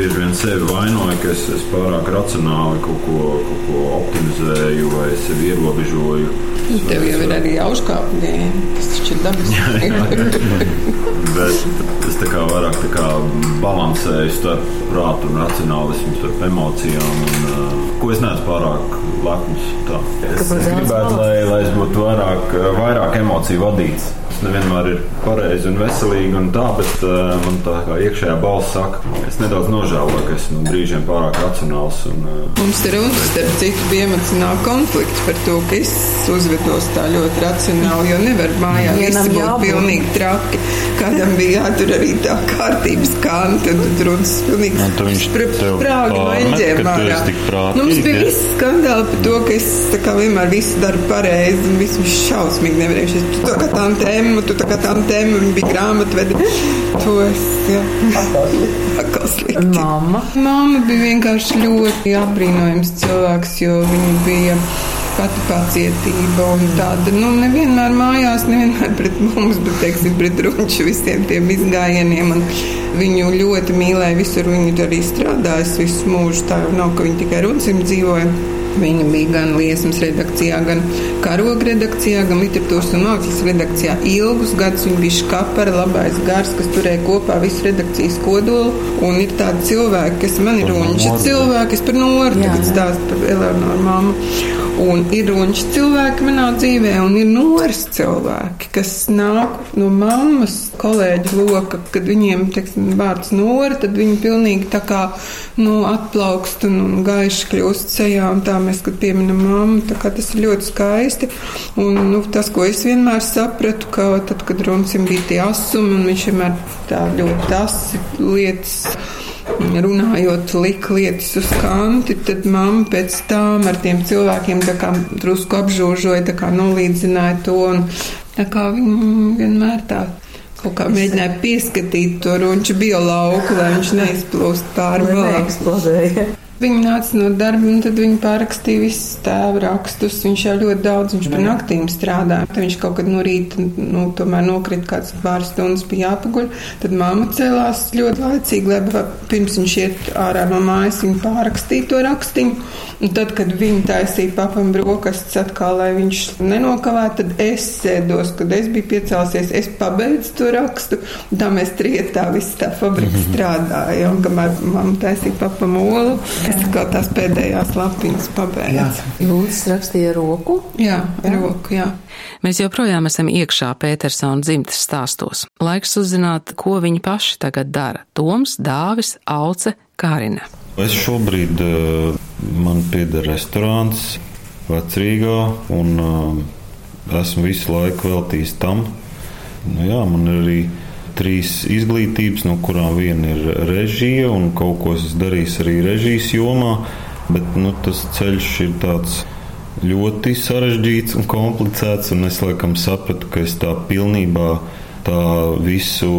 Bieži vien sevi vainoju, ka es, es pārāk racionāli kaut ko, kaut ko optimizēju vai sevi ierobežoju. Tev jau ir arī auskāpņi, tas taču ir dabiski. Bet es tā kā vairāk tā kā balansēju starp prātu un racionālismu, starp emocijām, un, uh, ko es neesmu pārāk lepns. Es, es gribētu, lai, lai es būtu vairāk, vairāk emociju vadīts. Nevienmēr ir pareizi un veselīgi un tā, bet uh, man tā kā iekšējā balss saka, es nedaudz nožēloju, ka esmu brīžiem pārāk racionāls. Un, uh... Mums te runas starp citu emocionāli konflikts par to, ka es uzvedos tā ļoti racionāli, jo nevar mājā visi būt jābūt. pilnīgi traki. Kādam bija jātur arī tā kārtības un tad runas pilnīgi sprāgi no eņģiem ārā. Nu, mums bija viss skandāli par to, ka es tā kā vienmēr visu daru pareizi, un visu šausmīgi nevarēju. Tu tā kā tām tēmu, tu tā kā tām tēmu, viņa bija grāmatvedi. To es, jā. Mama. Mama bija vienkārši ļoti apbrīnojams cilvēks, jo viņa bija pati pacietība un tāda, nu, nevienmēr mājās, nevienmēr pret mums, bet, teiksim, pret runču visiem tiem izgājieniem. Un viņu ļoti mīlēja visur, viņa arī strādājas visu mūžu. Tā nav, ka viņa tikai runcim dzīvoja. Viņa bija gan liesmas redakcijā, gan karoga redakcijā, gan literatūras un mākslas redakcijā. Ilgus gadus viņa bija škapara, labais gars, kas turēja kopā visu redakcijas kodolu. Un ir tādi cilvēki, kas man ir runči cilvēki, es par noru tagad stāstu par Eleonoru māmu. Un ir runči cilvēki manā dzīvē, un ir noras cilvēki, kas nāk no mammas kolēģu loka, kad viņiem, teiksim, vārds nora, tad viņi pilnīgi tā kā, nu, atplaukst un, un gaiši kļūst sejā, un tā mēs, kad pieminam mammu, kā tas ir ļoti skaisti. Un, nu, tas, ko es vienmēr sapratu, ka tad, kad runcim bija tie asumi, un viņš vienmēr tā ļoti asi lietas runājot, lika lietas uz kanti, tad mamma pēc tam ar tiem cilvēkiem drusku apžūžoja, nolīdzināja to. Un, tā kā viņi vienmēr tā kaut kā mēģināja pieskatīt to runču biolauku, lai viņš neizplūst pāri vēl. Viņa nāca no darba, un tad viņa pārakstīja visus tēva rakstus. Viņš jau ļoti daudz, viņš par naktīm strādāja. Tad viņš kaut kad no rīta, nu, tomēr nokrita kāds pāris stundas, bija jāpaguļ. Tad mamma cēlās ļoti laicīgi, lai pirms viņš iet ārā no mājas, viņa pārakstīja to rakstiņu. Un tad, kad viņa taisīja papam brokastis atkal, lai viņš nenokavētu, tad es sēdos, kad es biju piecēlusies, es pabeidzu to rakstu. Tā mēs trietā viss tā fabrika strādāja. Un kamēr mamma taisīja papam olu, es kā tās pēdējās lapiņas pabeidzu. Jūs rakstīja roku? Jā, jā, roku, jā. Mēs joprojām esam iekšā Petersona dzimtes stāstos. Laiks uzzināt, ko viņi paši tagad dara. Toms, Dāvis, Auce, Kārina. Es šobrīd uh, man pieder restorāns Vecrīgā, un uh, esmu visu laiku veltījis tam. Nu, jā, man ir arī trīs izglītības, no kurām viena ir režija, un kaut ko es darīju arī režijas jomā. Bet nu, tas ceļš ir tāds ļoti sarežģīts un komplicēts, un es laikam sapratu, ka es tā pilnībā tā visu,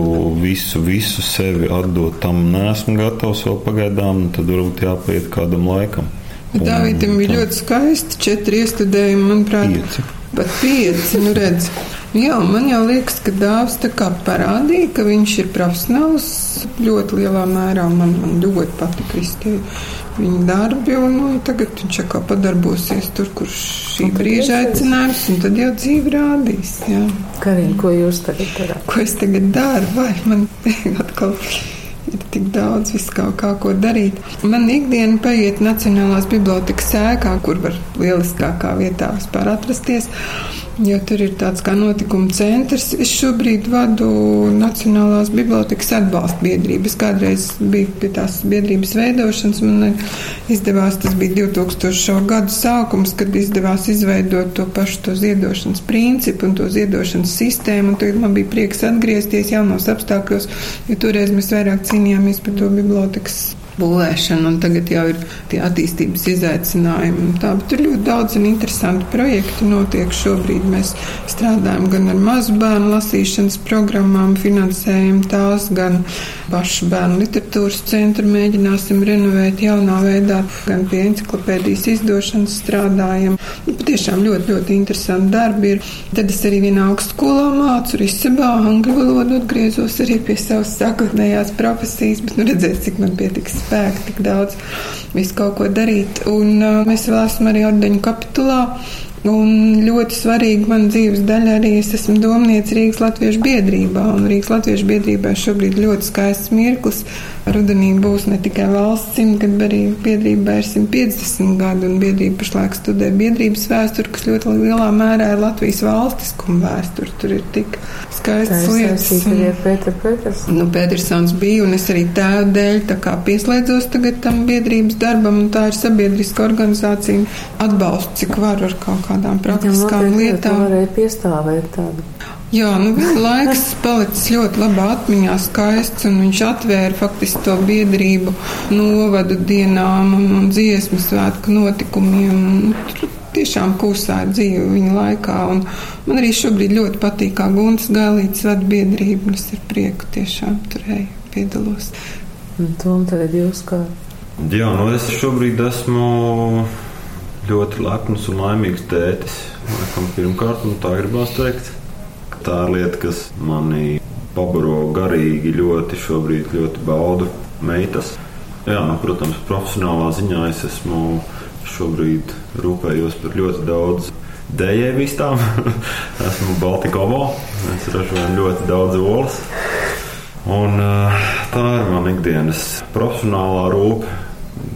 visu, visu sevi atdot tam nesmu gatavs vēl pagaidām, tad varbūt jāpaiet kādam laikam. Dāvitam bija ļoti skaisti četri iestudējumi, manuprāt. Pieci. Pat pieci, nu redz. Jā, man jau liekas, ka dāvs kā parādīja, ka viņš ir profesionāls ļoti lielā mērā. Man, man ļoti patika visi viņa darbi, un nu, tagad viņš atkal padarbosies tur, kur šī un brīža aicinājums, un tad jau dzīve rādīs. Jā. Karina, ko jūs tagad darāt? Ko es tagad daru? Vai man atkal ir tik daudz viskā, kā ko darīt. Man ikdiena paiet Nacionālās bibliotekas sēkā, kur var lieliskākā vietā vispār atrasties jo tur ir tāds kā notikuma centrs. Es šobrīd vadu Nacionālās bibliotekas atbalsta biedrību. Es kādreiz biju pie tās biedrības veidošanas. Man izdevās, tas bija 2000. gadu sākums, kad izdevās izveidot to pašu to ziedošanas principu un to ziedošanas sistēmu. Un tagad man bija prieks atgriezties jaunos apstākļos, jo toreiz mēs vairāk cīnījāmies par to bibliotekas būvēšana, un tagad jau ir tie attīstības izaicinājumi. Tā, tur ļoti daudz un interesanti projekti notiek šobrīd. Mēs strādājam gan ar mazu bērnu lasīšanas programmām, finansējam tās, gan pašu bērnu literatūras centru mēģināsim renovēt jaunā veidā, gan pie enciklopēdijas izdošanas strādājam. Nu, patiešām ļoti, ļoti interesanti darbi ir. Tad es arī vienā augstskolā mācu Risebā angļu valodu, atgriezos arī pie savas sākotnējās profesijas, bet nu redzēs, cik man pietiks spēku, tik daudz visu kaut ko darīt. Un uh, mēs vēl esam arī ordeņu kapitulā. Un ļoti svarīga man dzīves daļa arī es esmu domniece Rīgas Latviešu biedrībā. Un Rīgas Latviešu biedrībā šobrīd ļoti skaists mirklis rudenī būs ne tikai valsts simtgadu, bet arī biedrība ir 150 gadu, un biedrība pašlaik studē biedrības vēsturi, kas ļoti lielā mērā ir Latvijas valstiskuma vēsture. Tur ir tik skaistas lietas. Pēter, Pēters. Nu, Petersons bija, un es arī tēva dēļ tā kā pieslēdzos tagad tam biedrības darbam, un tā ir sabiedriska organizācija. Atbalstu, cik var ar kaut kādām praktiskām lietām. Varēja piestāvēt tādu. Jā, nu laiks palicis ļoti labā atmiņā, skaists, un viņš atvēra faktiski to biedrību novadu dienām un, un dziesmu svētku notikumiem. Nu, tur tiešām kūsāja dzīve viņa laikā, un man arī šobrīd ļoti patīk, kā Guntas Gailītes vada biedrību, un es ar prieku tiešām tur eju, piedalos. Un to un tagad jūs kā? Jā, nu es šobrīd esmu ļoti lepns un laimīgs tētis. Laikam pirmkārt, un tā gribās teikt. Tā ir lieta, kas manī pabaro garīgi ļoti, šobrīd ļoti baudu meitas. Jā, nu, protams, profesionālā ziņā es esmu šobrīd rūpējos par ļoti daudz dējēju vistām. esmu Baltikovo, es ražoju ļoti daudz olas. Un tā ir mana ikdienas profesionālā rūpe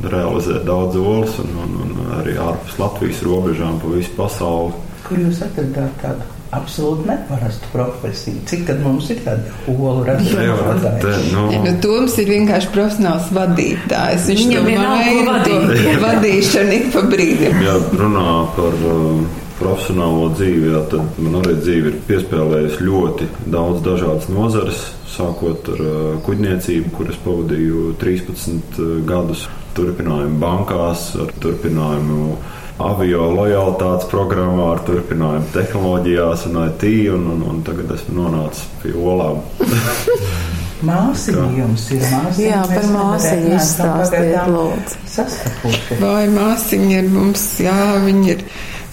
realizēt daudz olas un, un, un arī ārpus Latvijas robežām pa visu pasauli. Kur jūs atradāt tādu absolūti neparastu profesiju. Cik tad mums ir tāda olu ražotāja? Nu. Nu, Toms ir vienkārši profesionāls vadītājs. Viņš Viņam to maina, vadīšanu ik pa brīdim. Jā, runā par uh, profesionālo dzīvi, jā, tad man arī dzīve ir piespēlējusi ļoti daudz dažādas nozares, sākot ar uh, kuģniecību, kuras pavadīju 13 uh, gadus, turpinājumu bankās, ar turpinājumu avio lojalitātes programmā ar turpinājumu tehnoloģijās un IT, un, un, un tagad esmu nonācis pie olām. Māsiņa jums ir māsiņa. Jā, par māsiņu izstāstiet, lūdzu. Vai māsiņa ir mums, jā, viņa ir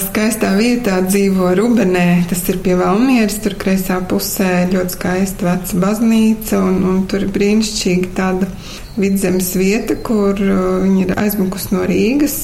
skaistā vietā dzīvo Rubenē, tas ir pie Valmieras, tur kreisā pusē ļoti skaista veca baznīca, un, un tur ir brīnišķīgi tāda vidzemes vieta, kur uh, viņa ir aizmukus no Rīgas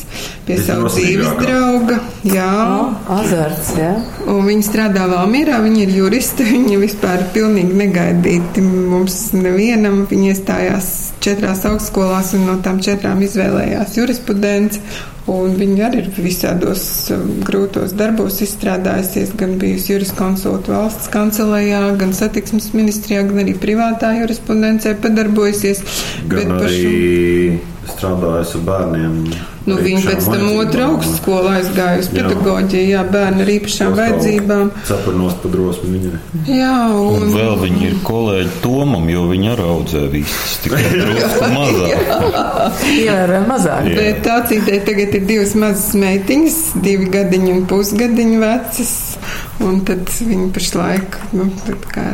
pie savu dzīves drauga. Jā, oh, azarts, jā. Un viņa strādā Valmierā, viņa ir juriste, viņa vispār pilnīgi negaidīti mums nevienam. Viņa iestājās četrās augstskolās un no tām četrām izvēlējās jurisprudenci. Un viņa arī ir visādos um, grūtos darbos izstrādājusies, gan bijusi juriskonsulta valsts kancelējā, gan satiksmes ministrijā, gan arī privātā jurisprudencē padarbojusies. Gan arī strādājusi ar bērniem. Nu, viņa pēc tam otru augstskolu aizgāja uz pedagoģiju, jā, bērni ar īpašām vajadzībām. Cepurnos pa drosmi viņai. Jā, un... un vēl viņi ir kolēģi Tomam, jo viņi arī audzē vistas, tikai drusku mazāk. jā, ar mazāk. Jā. Bet tā citē tagad ir divas mazas meitiņas, divi gadiņi un pusgadiņi vecas, un tad viņi pašlaik, nu, tad kā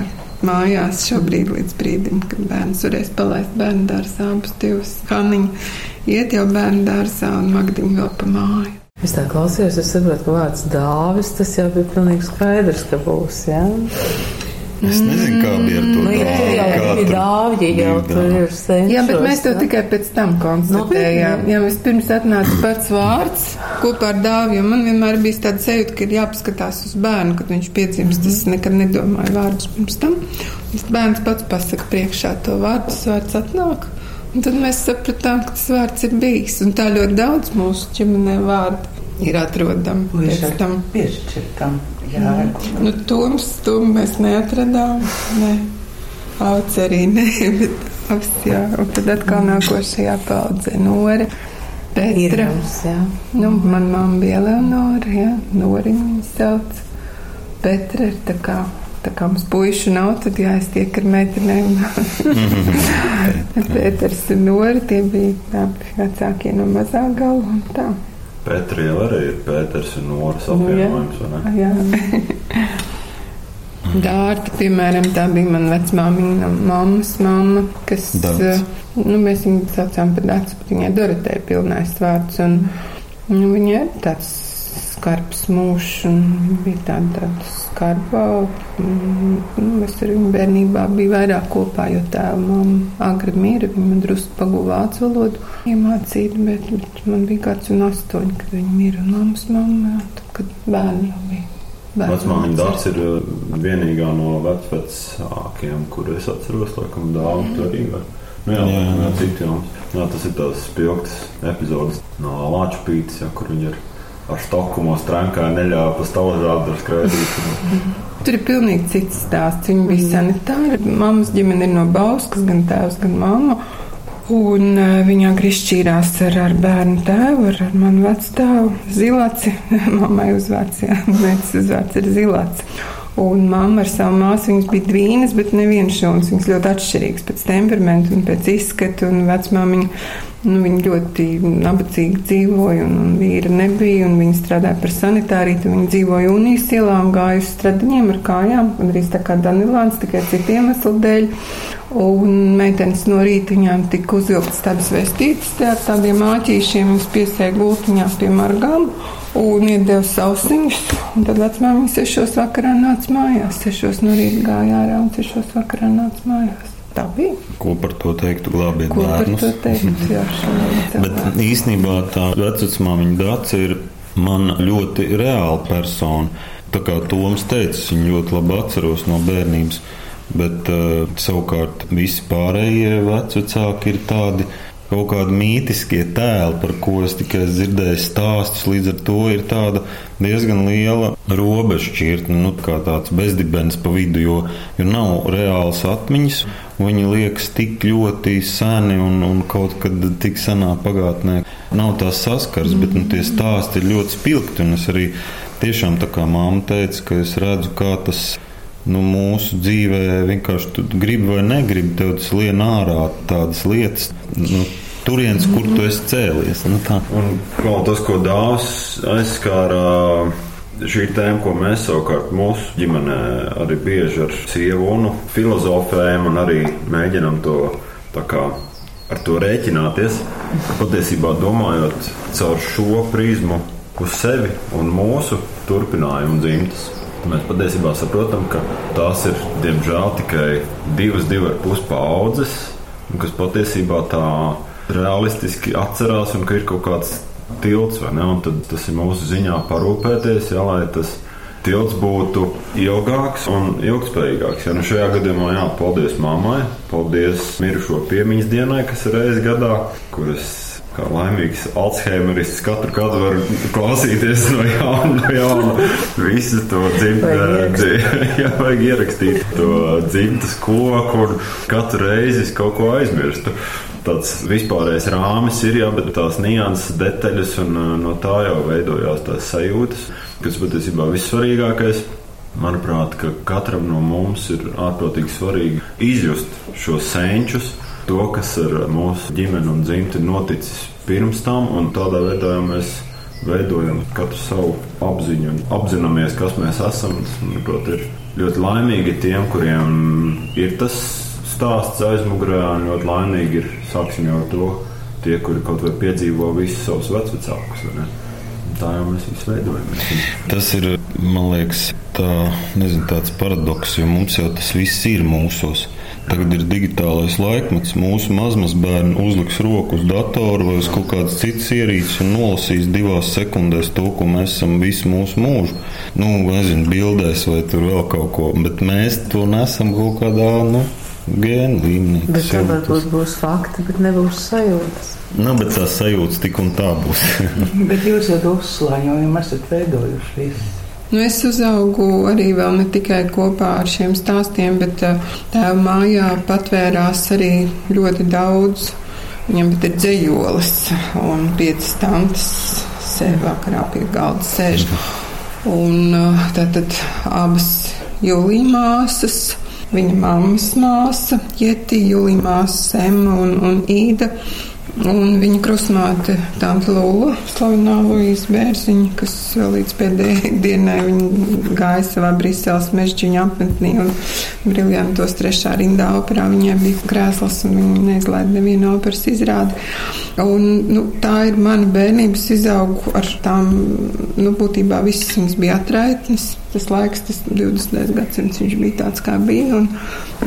mājās šobrīd līdz brīdim, kad bērns varēs palaist bērnu dārzā abus divus kaniņus iet jau bērnu dārzā un Magdiņu vēl pa māju. Es tā klausījos, es saprotu, ka vārds dāvis tas jau bija pilnīgi skaidrs, ka būs, jā? Es nezinu, kā bija ar to jau bija dāvji, jau tur ir senčos. Jā, bet mēs to tikai pēc tam konstatējām. Jā, mēs pirms atnāca pats vārds kopā ar dāvi, jo man vienmēr bija tāda sajūta, ka ir jāpaskatās uz bērnu, kad viņš piedzimst. Es nekad nedomāju vārdus pirms tam. Tas bērns pats pasaka priekšā to vārdu, tas vārds atnāk. Un tad mēs sapratām, ka tas vārds ir bijis. Un tā ļoti daudz mūsu ģimenē vārdu ir atrodami pēc tam. Piešķirtam, jā. Mm. Nu, tums, tum mēs neatradām, ne. Auc arī ne, bet abs, jā. Un tad atkal nākošajā paudzē Nora. Petra. Jā. Nu, man mamma bija Leonora, jā. Nori viņu sauc. Petra ir tā kā Tā kā mums puiši nav, tad jāiztiek ar meitenēm. Pēters un Nora, tie bija abi vecākie no mazā gala. Pēteriem arī ir Pēters un Noras apvienojums, vai ne? Jā. Dārta, piemēram, tā bija mana vecmāmiņa, mammas mamma, kas, Dārts. nu, mēs viņu saucām par dācu, bet viņai Dorotē pilnais vārds, un nu, viņa ir tāds skarbs mūžs, un bija tāda, tāda skarba. Nu, es ar viņu bērnībā biju vairāk kopā, jo tēva mamma agri mīra, viņa man drusku pagūva vācu valodu iemācīt, bet, bet man bija kāds un astoņi, kad viņa mīra, un mammas mamma, tad, kad bērni jau bija. Vecmāmiņa dārsts ir uh, vienīgā no vecvecākiem, kur es atceros, laikam, dāvu mm. arī. Vai? Nu, jā, jā, jā. citi filmas. Jā, tas ir tās spilgtas epizodes no Lāča pītas, ja, kur viņi ir ar stokumu strānkā neļāva pa stāvžādu ar skraidīt. Tur ir pilnīgi cits stāsts. Viņa bija sanitāra. Mammas ģimene ir no Bauskas, gan tēvs, gan mamma. Un uh, viņa grīzšķīrās ar, ar bērnu tēvu, ar, ar manu vecstāvu Zilaci. Mammai uzvārds, jā, meitas uzvārds ir Zilaci. Un mamma ar savu māsu, viņas bija dvīnas, bet neviens šūns. Viņas ļoti atšķirīgas pēc temperamentu un pēc izskata. Un vecmāmiņa, nu, ļoti nabadzīgi dzīvoja un, un vīra nebija. Viņa strādāja par sanitārītu. Viņa dzīvoja Unijas ielā un gāja uz stradiņiem ar kājām. Un arī tā kā Danilāns, tikai citu iemeslu dēļ. Un meitenes no rīta viņām tika uzvilktas tādas vestītes ar tādiem āķīšiem. Viņas piesēja gultiņā pie margām un iedeva sausiņus. Tad vecmāmiņa sešos vakarā nāca mājās. Sešos no rīta gāja ārā un sešos vakarā nāca mājās. Tā bija. Ko par to teiktu? Glābiet Ko bērnus. par to teikt? Jā, Bet īsnībā tā vecmāmiņa Dāca ir man ļoti reāla persona. Tā kā Toms teica, viņu ļoti labi atceros no bērnības. Bet uh, savukārt visi pārējie vecāki ir tādi kaut kādi mītiskie tēli, par ko es tikai dzirdēju stāstus. Līdz ar to ir tāda diezgan liela robeža šķirtne, nu, kā tāds bezdibens pa vidu, jo, jo nav reāls atmiņas. Viņi liekas tik ļoti seni un, un kaut kad tik senā pagātnē nav tās saskars, bet nu, tie stāsti ir ļoti spilgti. Un es arī tiešām tā kā māma teica, ka es redzu, kā tas nu, mūsu dzīvē vienkārši tu gribi vai negribi, tev tas lien ārā tādas lietas. Nu, Turienes, kur tu esi cēlies. Nu, tā. Un vēl tas, ko Dārzs aizskāra, šī tēma, ko mēs savukārt mūsu ģimenē arī bieži ar sievu un filozofējam un arī mēģinam to kā ar to rēķināties. Patiesībā domājot caur šo prizmu uz sevi un mūsu turpinājumu dzimtas. Mēs patiesībā saprotam, ka tās ir diemžēl tikai divas, divas ar pus paudzes, kas patiesībā tā realistiski atcerās un ka ir kaut kāds tilts, vai ne? Un tad tas ir mūsu ziņā parūpēties, jā, lai tas tilts būtu ilgāks un ilgspējīgāks. Ja, nu šajā gadījumā jā, paldies mammai, paldies mirušo piemiņas dienai, kas ir reizes gadā, kuras kā laimīgs Alzheimerists katru gadu var klausīties no jauna, no jauna visu to dzimtu. Jā, vajag ierakstīt to dzimtas koku un katru reizi es kaut ko aizmirstu. Tāds vispārējais rāmis ir, jā, bet tās nianses, detaļas un no tā jau veidojās tās sajūtas, kas patiesībā vissvarīgākais. Manuprāt, ka katram no mums ir ārprātīgi svarīgi izjust šos senčus, to, kas ar mūsu ģimeni un dzimti noticis pirms tam, un tādā veidā mēs veidojam katru savu apziņu un apzināmies, kas mēs esam. Tas, manuprāt, ir ļoti laimīgi tiem, kuriem ir tas stāsts aizmugurē, un ļoti laimīgi ir, sāksim jau ar to, tie, kuri kaut vai piedzīvo visus savus vecākus. Tā jau mēs visi veidojamies. Tas ir, man liekas, tā, nezinu, tāds paradoks, jo mums jau tas viss ir mūsos. Tagad ir digitālais laikmets. Mūsu mazmazbērni uzliks roku uz datoru vai uz kaut kādas citas ierīces un nolasīs divās sekundēs to, ko mēs esam visu mūsu mūžu. Nu, nezinu, bildēs vai tur vēl kaut ko, bet mēs to nesam kaut kādā, nu, gēnu līmenī. Bet tā varbūt būs fakti, bet nebūs sajūtas. Nu, bet tās sajūtas tik un tā būs. bet jūs jau to uzslāņojumi esat veidojuši visu. Nu, es uzaugu arī vēl ne tikai kopā ar šiem stāstiem, bet tēva mājā patvērās arī ļoti daudz. Viņam ir dzējolis un piecas tantes sēž vakarā pie galda sēž. Un tātad abas jūlija māsas, viņa mammas māsa, Jeti, jūlija māsa Emma un, un Īda. Un viņa krustmāte, Tante Lula, slavenā Luīza Bērziņa, kas līdz pēdējai dienai gāja savā Briseles mežģiņa apmetnī un briljantos trešā rindā operā. Viņai bija krēsls un viņa neizlaida nevienu operas izrādi. Un, nu, tā ir mana bērnības izaugu ar tām, nu, būtībā visas viņas bija atraitnes. Tas laiks, tas 20. gadsimts, viņš bija tāds, kā bija, un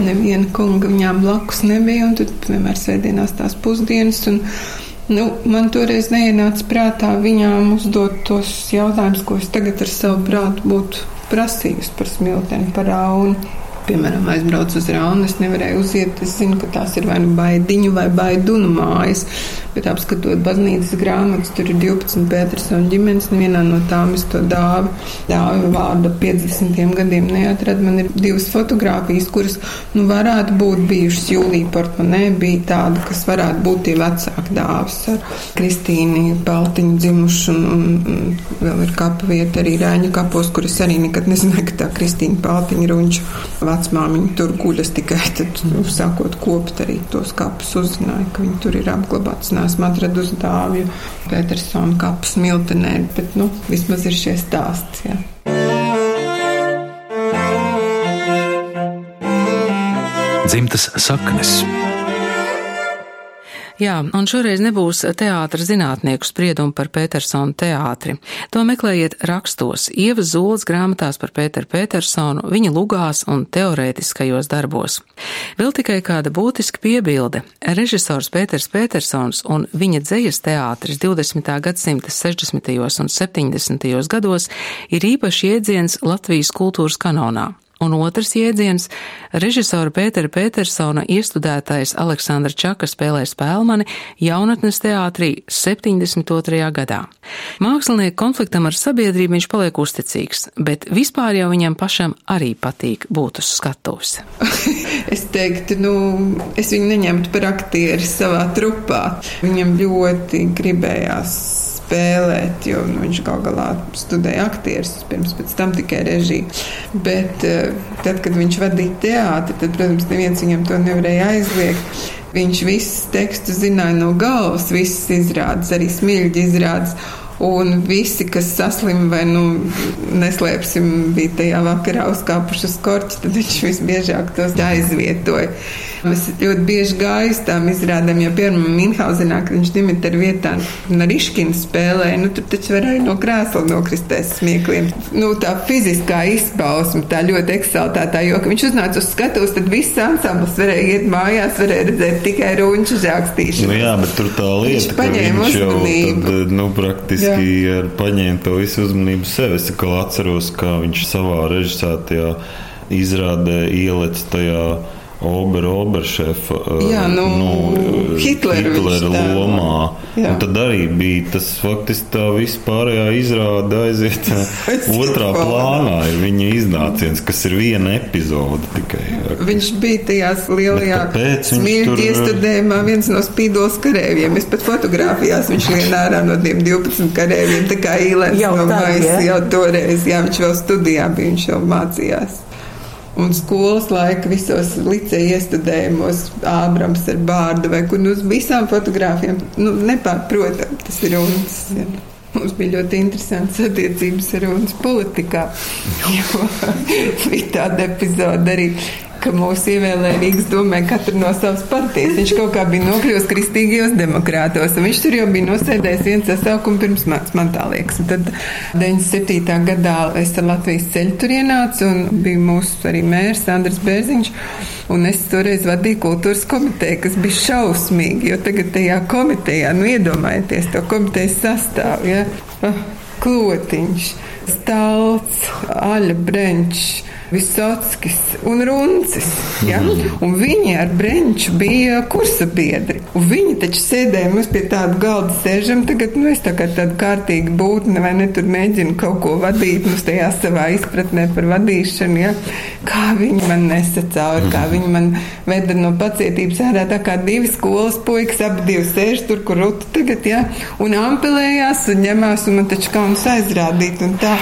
neviena kunga viņām blakus nebija, tad vienmēr sēdienās tās pusdienas. Un, Nu, man toreiz neienāca prātā viņām uzdot tos jautājumus, ko es tagad ar savu prātu būtu prasījusi par smilteni, par aunu. Piemēram, aizbraucu uz Rānu, es nevarēju uziet. Es zinu, ka tās ir vai nu baidiņu vai baidunu mājas, bet apskatot baznīcas grāmatas, tur ir 12 Petersona ģimenes, nevienā no tām es to dāvu, dāvu vārdu 50 gadiem neatradu. Man ir divas fotogrāfijas, kuras, nu, varētu būt bijušas jūlija portmanē, bija tāda, kas varētu būt tie vecāki dāvas ar Kristīni Baltiņu dzimušu, un, un, un vēl ir kapa vieta arī Rēņu kapos, kuras arī nekad nezināju, ka tā Kristīna Baltiņa runču vecmāmiņa tur guļas tikai tad, nu, sākot kopt arī tos kapus uzzināja, ka viņi tur ir apglabāts. Nesmu atradusi dāvju Petersona kapus Miltenē, bet, nu, vismaz ir šie stāsti, jā. Dzimtas saknes. Jā, un šoreiz nebūs teātra zinātnieku spriedumu par Petersonu teātri. To meklējiet rakstos, Ievas Zols grāmatās par Pēteru Petersonu, viņa lugās un teorētiskajos darbos. Vēl tikai kāda būtiska piebilde. Režisors Pēters Petersons un viņa dzejas teātris 20. gadsimta 60. un 70. gados ir īpaši iedziens Latvijas kultūras kanonā. Un otrs jēdziens - režisora Pētera Petersona iestudētais Aleksandra Čaka spēlē spēlmani jaunatnes teātrī 72. gadā. Mākslinieku konfliktam ar sabiedrību viņš paliek uzticīgs, bet vispār jau viņam pašam arī patīk būt uz skatuves. es teiktu, nu, es viņu neņemtu par aktieri savā trupā. Viņam ļoti gribējās spēlēt, jo nu, viņš gal galā studēja aktierus, pirms tam tikai režiju. Bet uh, tad, kad viņš vadīja teātri, tad, protams, neviens viņam to nevarēja aizliegt. Viņš visus tekstus zināja no galvas, visas izrādes, arī smilģi izrādes. Un visi, kas saslim vai nu, neslēpsim, bija tajā vakarā uzkāpuši uz korķa, tad viņš visbiežāk tos aizvietoja. Es ļoti bieži gāju uz tām izrādēm, jo piemēram Minhausenā, kad viņš Dimitru vietā Nariškinu spēlēja, nu tur taču varēja no krēsla nokristēs smiekliem. Nu, tā fiziskā izpausme, tā ļoti eksaltētā, jo, kad viņš uznāca uz skatuves, tad viss ansambls varēja iet mājās, varēja redzēt tikai runču žākstīšanu. Nu jā, bet tur tā lieta, ka viņš jau tad, nu, praktiski jā. ar paņēma to visu uzmanību sev. Es atceros, kā viņš savā režisētajā izrādē ieliec tajā Oberšefa Jā, nu, nu, Hitlera, Hitlera lomā. Jā. Un tad arī bija tas faktiski tā vispārējā izrāda aiziet otrā plānā. Ir viņa iznāciens, kas ir viena epizode tikai. Jā, viņš bija tajās lielajā smilšu tur... iestudējumā viens no spīdos karēviem. Es pat fotografijās viņš lien ārā no tiem 12 karēviem, tā kā īlēns no maisa jau toreiz. Jā, viņš vēl studijā bija, viņš jau mācījās un skolas laika visos liceja iestudējumos, Ābrams ar bārdu vai kur nu uz visām fotogrāfiem, nu, nepārprotam, tas ir runas. Ja. Mums bija ļoti interesants attiecības ar runas politikā, jo bija tāda epizode arī, ka mūs ievēlēja Rīgas domē katru no savas partijas. Viņš kaut kā bija nokļuvis kristīgajos demokrātos, un viņš tur jau bija nosēdējis viens sasaukumu pirms manis, man tā liekas. Un tad 97. gadā es ar Latvijas ceļu tur ienācu, un bija mūsu arī mērs Andris Bērziņš, un es toreiz vadīju kultūras komiteju, kas bija šausmīgi, jo tagad tajā komitejā, nu iedomājieties to komitejas sastāvu, ja? Ah, klotiņš, stalts, aļa brenčs Visotskis un Runcis. Ja? Mm. Un viņi ar Brenču bija kursa biedri. Un viņi taču sēdēja, mēs pie tāda galda sēžam, tagad, nu, es tā kā tāda kārtīga būtne, vai ne, tur mēģinu kaut ko vadīt, nu, tajā savā izpratnē par vadīšanu, ja? Kā viņi man nesa cauri, kā viņi man veda no pacietības ārā, tā kā divi skolas puikas, abi divi sēž tur, kur rutu tagad, ja? Un ampelējās un ņemās, un man taču kauns aizrādīt, un tā.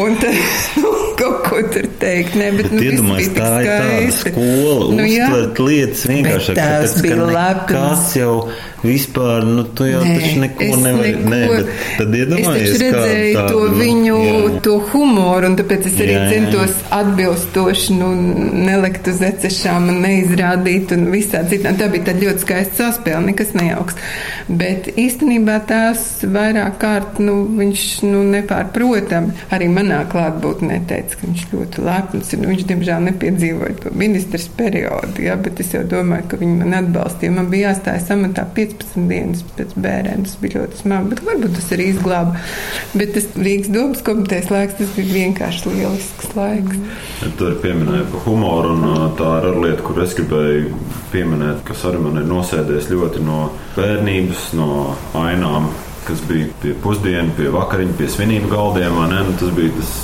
Un tad, nu, kaut ko tur teikt. Ne, bet, bet nu, iedomājies, tā ir tāda skola, nu, uztvert lietas vienkāršāk. Tas bija labi. Kas jau vispār, nu, tu jau nē, taču neko nevari. Nē, bet tad iedomājies, es redzēju kā, to nu, viņu, jā. to humoru, un tāpēc es arī jā, centos jā. atbilstoši, nu, nelikt uz ecešām un neizrādīt un visā citā. Tā bija tāda ļoti skaista saspēle, nekas nejauks. Bet īstenībā tās vairāk kārt, nu, viņš, nu, nepārprotam arī manā klātbūtnē teica teica, ka viņš ļoti lepns ir. Viņš, diemžēl, nepiedzīvoja to ministrs periodu, ja, bet es jau domāju, ka viņi man atbalstīja. Man bija jāstājas amatā 15 dienas pēc bērēm. Tas bija ļoti smagi, bet varbūt tas arī izglāba. Bet tas Rīgas domas komitejas laiks, tas bija vienkārši lielisks laiks. Ja tur pieminēja par humoru, un tā ir lieta, kur es gribēju pieminēt, kas arī man ir nosēdies ļoti no bērnības, no ainām kas bija pie pusdienu, pie vakariņu, pie svinību galdiem. Nu, tas bija tas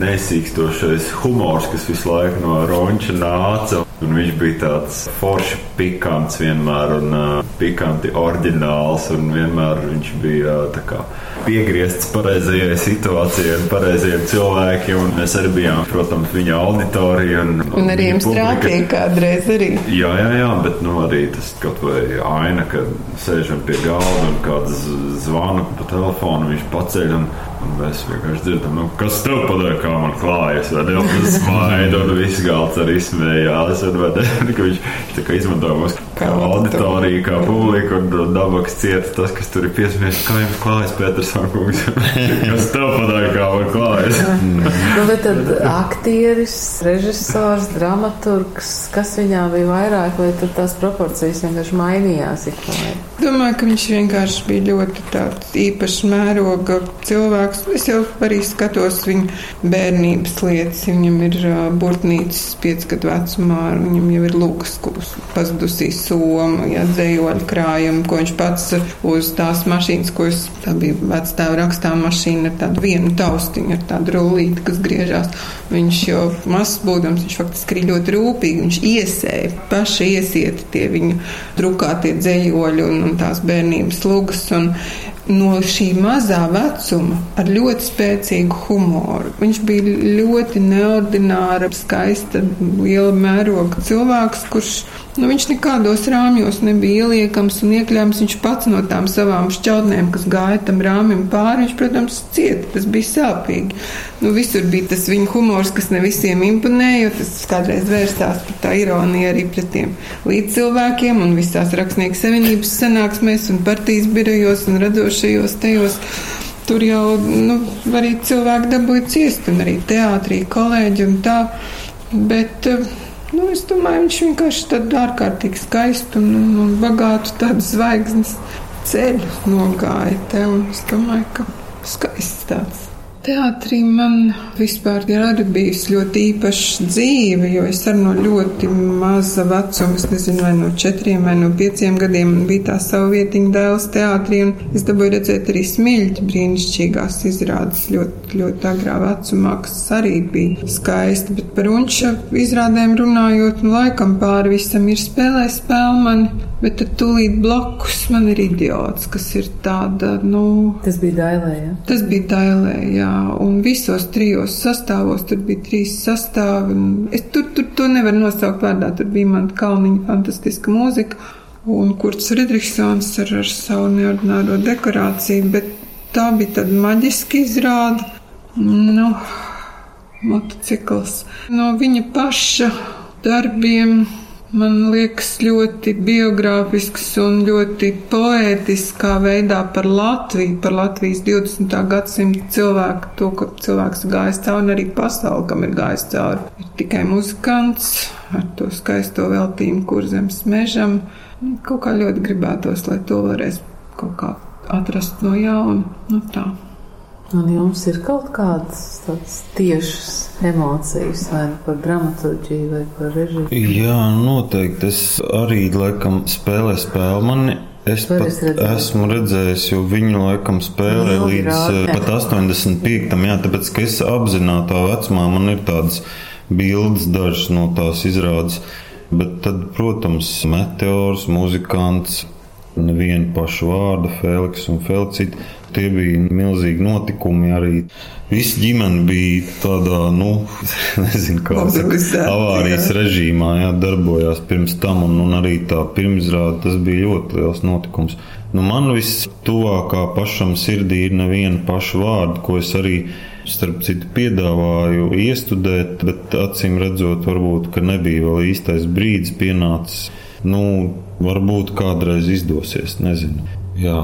neizsīkstošais humors, kas visu laiku no ronča nāca. Un viņš bija tāds forši pikants vienmēr, un uh, pikanti oriģināls, un vienmēr viņš bija uh, kā, piegriezts pareizajai situācijai un pareizajiem cilvēkiem. Un mēs arī bijām, protams, viņa auditorija. Un, un arī jums trāpīja kādreiz arī. Jā, jā, jā, bet nu, arī tas kaut vai aina, kad sēžam pie galda un kāds zvana pa telefonu, viņš paceļ. Un, Un mēs vienkārši dzirdam, nu, kas tev padara, kā man klājas. Vai ne? Tas smaida, un viss galds arī smējās. Viņš izmanto mūs kā auditoriju, kā publiku, un dabaks cieta tas, kas tur ir piesmiests. Kā jums klājas, Pēters Sankungs? kas tev padara, kā man klājas? nu, bet tad aktieris, režisors, dramaturgs, kas viņā bija vairāk, vai tad tās proporcijas vienkārši mainījās? Domāju, ka viņš vienkārši bija ļoti tāds īpašs mēroga cilvēks. Es jau arī skatos viņa bērnības lietas. Viņam ir uh, burtnīcas piecgadu vecumā, viņam jau ir lūkas, kuras pazudusī soma, ja dzējoļu krājumu, ko viņš pats uz tās mašīnas, ko es, tā bija vecstāva rakstā mašīna ar tādu vienu taustiņu, ar tādu rullīti, kas griežās. Viņš jau mazs būdams, viņš faktiski arī ļoti rūpīgi, viņš iesēja, paši iesieti tie viņa drukātie dzējoļi un, un tās bērnības lugas. Un no šī mazā vecuma ar ļoti spēcīgu humoru. Viņš bija ļoti neordināra, skaista, liela mēroga cilvēks, kurš nu, viņš nekādos rāmjos nebija ieliekams un iekļāms. Viņš pats no tām savām šķautnēm, kas gāja tam rāmim pāri, viņš, protams, cieta. Tas bija sāpīgi. Nu, visur bija tas viņa humors, kas ne visiem imponēja, jo tas kādreiz vērstās par tā ironiju arī pret tiem līdzcilvēkiem un visās rakstnieku savienības sanāksmēs un partijas birojos un radošajos tajos. Tur jau nu, arī cilvēki dabūja ciest, un arī teātrī kolēģi un tā. Bet, nu, es domāju, viņš vienkārši tādu ārkārtīgi skaistu un, un, un bagātu tādu zvaigznes ceļu nogāja te, es domāju, ka skaists tāds. Teātrī man vispār ir arī bijusi ļoti īpaša dzīve, jo es arī no ļoti maza vecuma, es nezinu, vai no četriem vai no pieciem gadiem, bija tā savu vietiņu dēls teātrī, un es dabūju redzēt arī smiļķi brīnišķīgās izrādes ļoti, ļoti agrā vecumā, kas arī bija skaisti, bet par unča izrādēm runājot, nu laikam pāri visam ir spēlē spēlmani, bet tad tūlīt blakus man ir idiots, kas ir tāda, nu. Tas bija dailē, jā? Tas bija dailē, jā un visos trijos sastāvos tur bija trīs sastāvi. Es tur, tur to nevaru nosaukt vārdā. Tur bija man kalniņa fantastiska mūzika un Kurts Friedrichsons ar, ar savu neordināro dekorāciju, bet tā bija tāda maģiska izrāda. Nu, motocikls. No viņa paša darbiem Man liekas, ļoti biogrāfisks un ļoti poētiskā veidā par Latviju, par Latvijas 20. gadsimta cilvēku, to, ka cilvēks gājis cauri un arī pasauli, kam ir gājis cauri. Ir tikai muzikants ar to skaisto veltījumu kurzems mežam. Kaut kā ļoti gribētos, lai to varēs kaut kā atrast no jauna. Nu, tā. Un jums ir kaut kādas tādas tiešas emocijas, vai nu par dramaturgiju, vai par režiju? Jā, noteikti. Es arī laikam spēlēju spēli. Man Es pat redzēju. esmu redzējis, jo viņu laikam spēlē no, līdz rādi. Eh, pat 85. Jā, tāpēc, ka es apzinātā vecumā man ir tādas bildes dažas no tās izrādes. Bet tad, protams, meteors, muzikants, nevienu pašu vārdu, Feliks un Felicita. Tie bija milzīgi notikumi. Arī visa ģimene bija tādā, nu, nezinu, kā saka, avārijas jā. režīmā, jā, darbojās pirms tam, un, un arī tā pirmizrāde, tas bija ļoti liels notikums. Nu, man vistuvākā pašam sirdī ir neviena paša vārda, ko es arī starp citu piedāvāju iestudēt, bet acīm redzot, varbūt nebija vēl īstais brīdis pienācis. Nu, varbūt kādreiz izdosies, nezinu. Jā.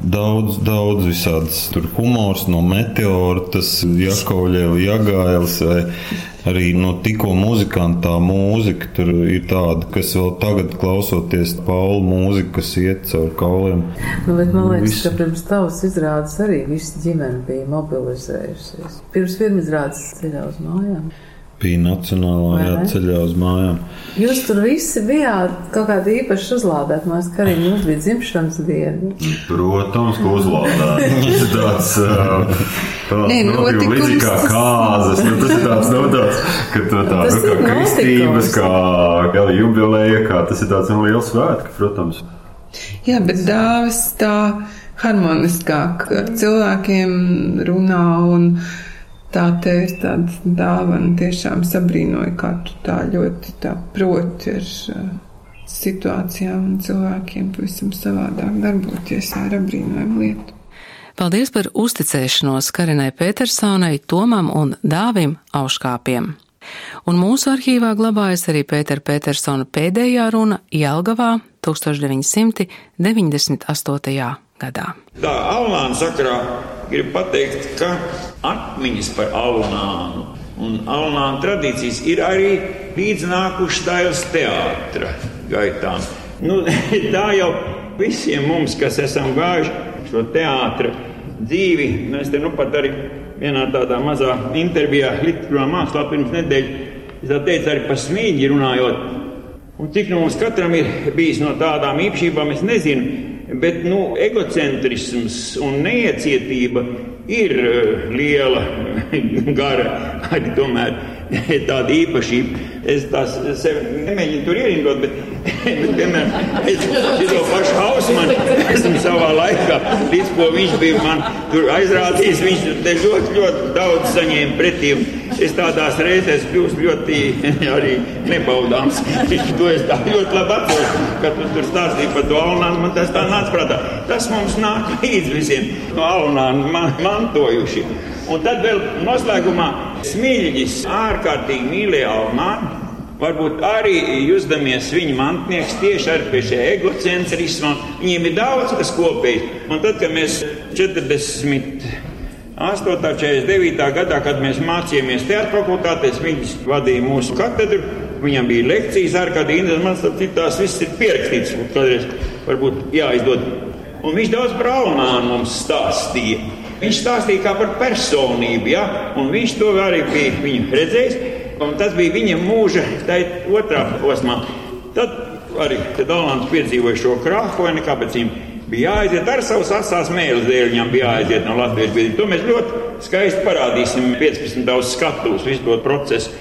Daudz, daudz visādas tur humors no meteora, tas Jakovļeva, Jagailis vai arī no tikko muzikantā mūzika. Tur ir tāda, kas vēl tagad klausoties Paula mūziku, kas iet caur kauliem. Nu, bet man liekas, Viss. ka pirms tavas izrādes arī visa ģimene bija mobilizējusies. Pirms pirmizrādes ceļā uz mājām bija nacionālajā ceļā uz mājām. Jūs tur visi bijāt kaut kādā īpaši uzlādēti. Man liekas, ka arī jums bija dzimšanas diena. Protams, ka uzlādēti. tāds tāds - līdzīgi kā kāzas. Nu, tas ir tāds, nu, tāds, ka to tā, nu, kā kristības, kā gala jubileja, kā tas ir tāds nu, liels svētki, protams. Jā, bet dāvis tā harmoniskāk ar cilvēkiem runā un tā te ir tāda dāvana. Tiešām sabrīnoju, kā tu tā ļoti tā proti ar uh, situācijām un cilvēkiem pavisam savādāk darboties. Tā ir apbrīnojama lieta. Paldies par uzticēšanos Karinai Petersonai, Tomam un Dāvim Auškāpiem. Un mūsu arhīvā glabājas arī Pētera Petersona pēdējā runa Jelgavā 1998. Gadā. Tā Alnāna sakarā gribu pateikt, ka atmiņas par Alnānu un Alnāna tradīcijas ir arī līdznākušas tājas teātra gaitām. Nu, tā jau visiem mums, kas esam gājuši šo teātra dzīvi, nu, es te nu pat arī vienā tādā mazā intervijā literatūrā mākslā pirms nedēļas, es tā teicu arī par smīļi runājot, un cik nu mums katram ir bijis no tādām īpašībām, es nezinu, Bet nu, egocentrisms un neiecietība ir uh, liela, gara, arī tomēr tāda īpašība. Es tās sevi nemēģinu tur ierindot, bet, bet piemēram, es to pašu Hausmanu esmu savā laikā, līdz ko viņš bija man tur aizrādījis, viņš te ļoti, ļoti daudz saņēma pretī. Es tādās reizēs kļūstu ļoti arī nebaudāms. to es tā ļoti labi atceros, kad tu tur stāstīji par to Alnānu, man tas tā nāca prātā. Tas mums nāk līdz visiem no Alnānu man, mantojuši. Un tad vēl noslēgumā Smilģis ārkārtīgi mīlēja Alnānu. Varbūt arī justamies viņa mantnieks tieši ar pie šī egocentrisma. Viņiem ir daudz kas kopīgs. Un tad, kad mēs 40. 8. 49. gadā, kad mēs mācījāmies teātros fakultātēs, viņš vadīja mūsu katedru. Viņam bija lekcijas ārkārtīgi interesantas. Man liekas, tās viss ir pierakstīts. Kādreiz varbūt jāizdod. Un viņš daudz par Alnānu mums stāstīja. Viņš stāstīja kā par personību, ja? un viņš to arī bija redzējis. Tas bija viņa mūža otrā posmā. Tad arī Dalmans piedzīvoja šo krāhu, vai nekā pēc viņam bija jāaiziet ar savas asās mēles dēļ. Viņam bija jāaiziet no Latvijas biedrības. To mēs ļoti skaisti parādīsim 15. skatuves visu to procesu.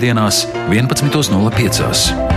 Latvijas Radio 1. Svētdienās, 11.05.